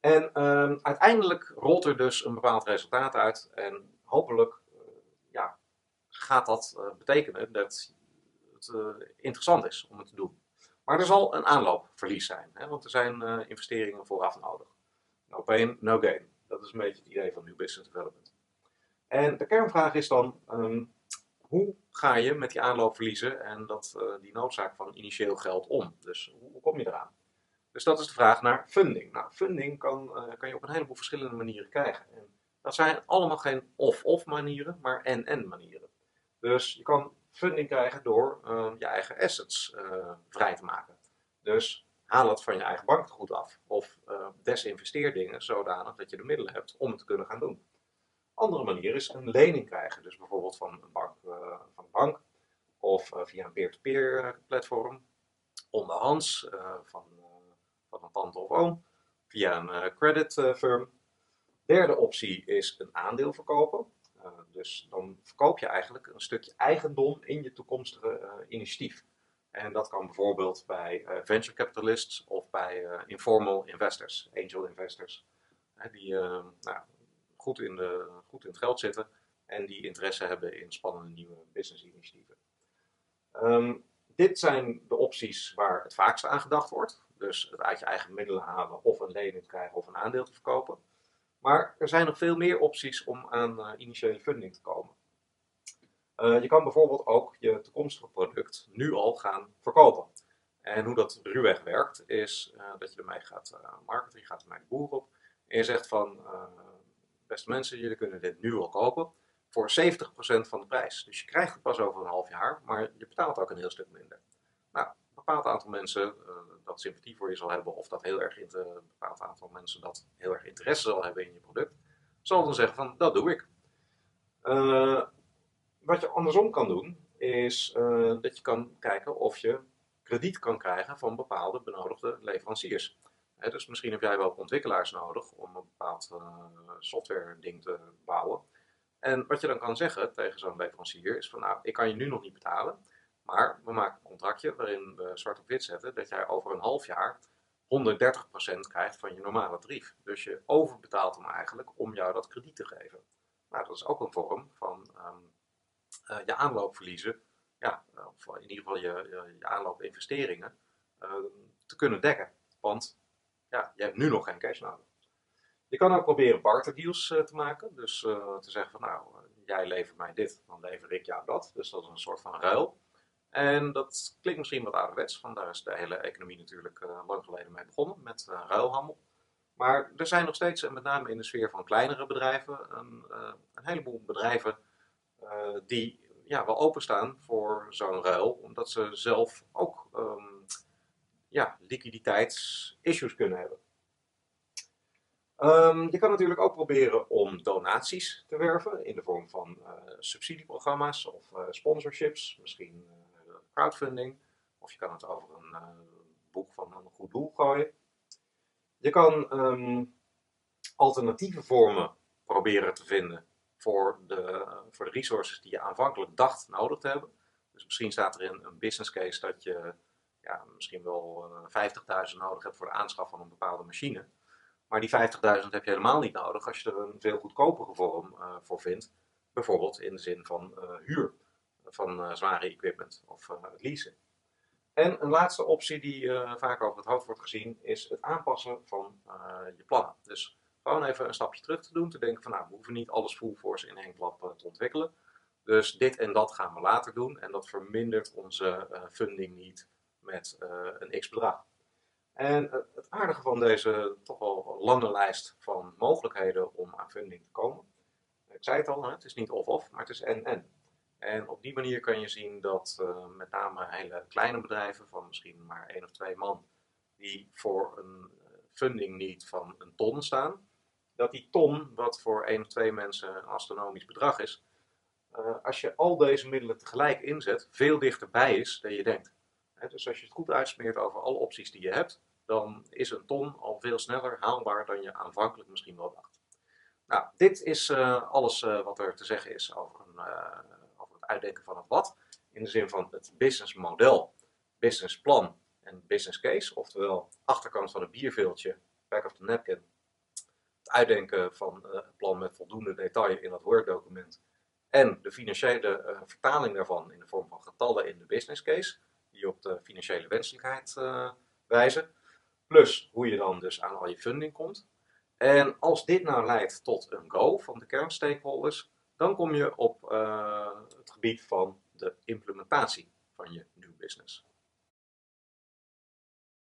En ehm, uiteindelijk rolt er dus een bepaald resultaat uit en hopelijk gaat dat betekenen dat uh, interessant is om het te doen. Maar er zal een aanloopverlies zijn, hè, want er zijn uh, investeringen vooraf nodig. No pain, no gain. Dat is een beetje het idee van New Business Development. En de kernvraag is dan, um, hoe ga je met die aanloopverliezen en dat, die noodzaak van initieel geld om? Dus hoe, hoe, kom je eraan? Dus dat is de vraag naar funding. Nou, funding kan, kan je op een heleboel verschillende manieren krijgen. En dat zijn allemaal geen of-of manieren, maar en-en manieren. Dus je kan funding krijgen door ehm, je eigen assets eh, vrij te maken. Dus haal het van je eigen bankgoed af. Of uh, desinvesteer dingen zodanig dat je de middelen hebt om het te kunnen gaan doen. Andere manier is een lening krijgen. Dus bijvoorbeeld van een bank, uh, van een bank of via een peer-to-peer platform. Onderhands van, van een tante of oom. Via een credit firm. Derde optie is een aandeel verkopen. Eh, dus dan verkoop je eigenlijk een stukje eigendom in je toekomstige uh, initiatief. En dat kan bijvoorbeeld bij uh, venture capitalists of bij informal investors, angel investors, die nou, goed, in de, goed in het geld zitten en die interesse hebben in spannende nieuwe business initiatieven. Ehm, dit zijn de opties waar het vaakst aan gedacht wordt. Dus het uit je eigen middelen halen of een lening krijgen of een aandeel te verkopen. Maar er zijn nog veel meer opties om aan uh, initiële funding te komen. Uh, je kan bijvoorbeeld ook je toekomstige product nu al gaan verkopen. En hoe dat ruwweg werkt, is uh, dat je ermee gaat marketen, je gaat ermee de boer op. En je zegt van, beste mensen, jullie kunnen dit nu al kopen voor 70% van de prijs. Dus je krijgt het pas over een half jaar, maar je betaalt ook een heel stuk minder. Nou, bepaald aantal mensen dat sympathie voor je zal hebben, of dat heel erg een bepaald aantal mensen dat heel erg interesse zal hebben in je product, zal dan zeggen van dat doe ik. Uh, wat je andersom kan doen, is dat je kan kijken of je krediet kan krijgen van bepaalde benodigde leveranciers. Dus misschien heb jij wel ontwikkelaars nodig om een bepaald software ding te bouwen. En wat je dan kan zeggen tegen zo'n leverancier is van nou, ik kan je nu nog niet betalen, maar we maken een contractje waarin we zwart op wit zetten dat jij over een half jaar 130% krijgt van je normale tarief. Dus je overbetaalt hem eigenlijk om jou dat krediet te geven. Nou, dat is ook een vorm van um, uh, je aanloopverliezen, ja, of in ieder geval je, je, je aanloopinvesteringen, uh, te kunnen dekken. Want ja, je hebt nu nog geen cash nodig. Je kan ook proberen barterdeals uh, te maken. Dus te zeggen van nou, jij levert mij dit, dan lever ik jou dat. Dus dat is een soort van ruil. En dat klinkt misschien wat ouderwets, want daar is de hele economie natuurlijk uh, lang geleden mee begonnen, met uh, ruilhandel. Maar er zijn nog steeds, en met name in de sfeer van kleinere bedrijven, een, uh, een heleboel bedrijven die ja, wel openstaan voor zo'n ruil, omdat ze zelf ook um, ja, liquiditeitsissues kunnen hebben. Um, je kan natuurlijk ook proberen om donaties te werven in de vorm van subsidieprogramma's of sponsorships, misschien crowdfunding. Of je kan het over een uh, boek van een goed doel gooien. Je kan um, alternatieve vormen proberen te vinden voor de, voor de resources die je aanvankelijk dacht nodig te hebben. Dus misschien staat er in een business case dat je ja, misschien wel uh, eh, 50.000 nodig hebt voor de aanschaf van een bepaalde machine. Maar die 50.000 heb je helemaal niet nodig als je er een veel goedkopere vorm uh, voor vindt. Bijvoorbeeld in de zin van huur van uh, zware equipment of uh, leasen. En een laatste optie die uh, vaak over het hoofd wordt gezien is het aanpassen van je plannen. Dus gewoon even een stapje terug te doen, te denken van nou, we hoeven niet alles full force in één klap te ontwikkelen. Dus dit en dat gaan we later doen en dat vermindert onze funding niet met een x bedrag. En het aardige van deze toch wel lange lijst van mogelijkheden om aan funding te komen. Ik zei het al, het is niet of-of, maar het is en-en. En op die manier kan je zien dat uh, met name hele kleine bedrijven van misschien maar één of twee man, die voor een eh, funding niet van een ton staan, dat die ton, wat voor één of twee mensen een astronomisch bedrag is, uh, als je al deze middelen tegelijk inzet, veel dichterbij is dan je denkt. Dus als je het goed uitsmeert over alle opties die je hebt, dan is een ton al veel sneller haalbaar dan je aanvankelijk misschien wel dacht. Nou, dit is alles wat er te zeggen is over een uitdenken van het wat. In de zin van het businessmodel, businessplan en business case. Oftewel, achterkant van het bierveeltje, back of the napkin. Het uitdenken van uh, het plan met voldoende detail in dat Word-document. En de financiële uh, vertaling daarvan in de vorm van getallen in de business case. Die op de financiële wenselijkheid uh, wijzen. Plus hoe je dan dus aan al je funding komt. En als dit nou leidt tot een go van de kernstakeholders, dan kom je op uh, het gebied van de implementatie van je nieuw business.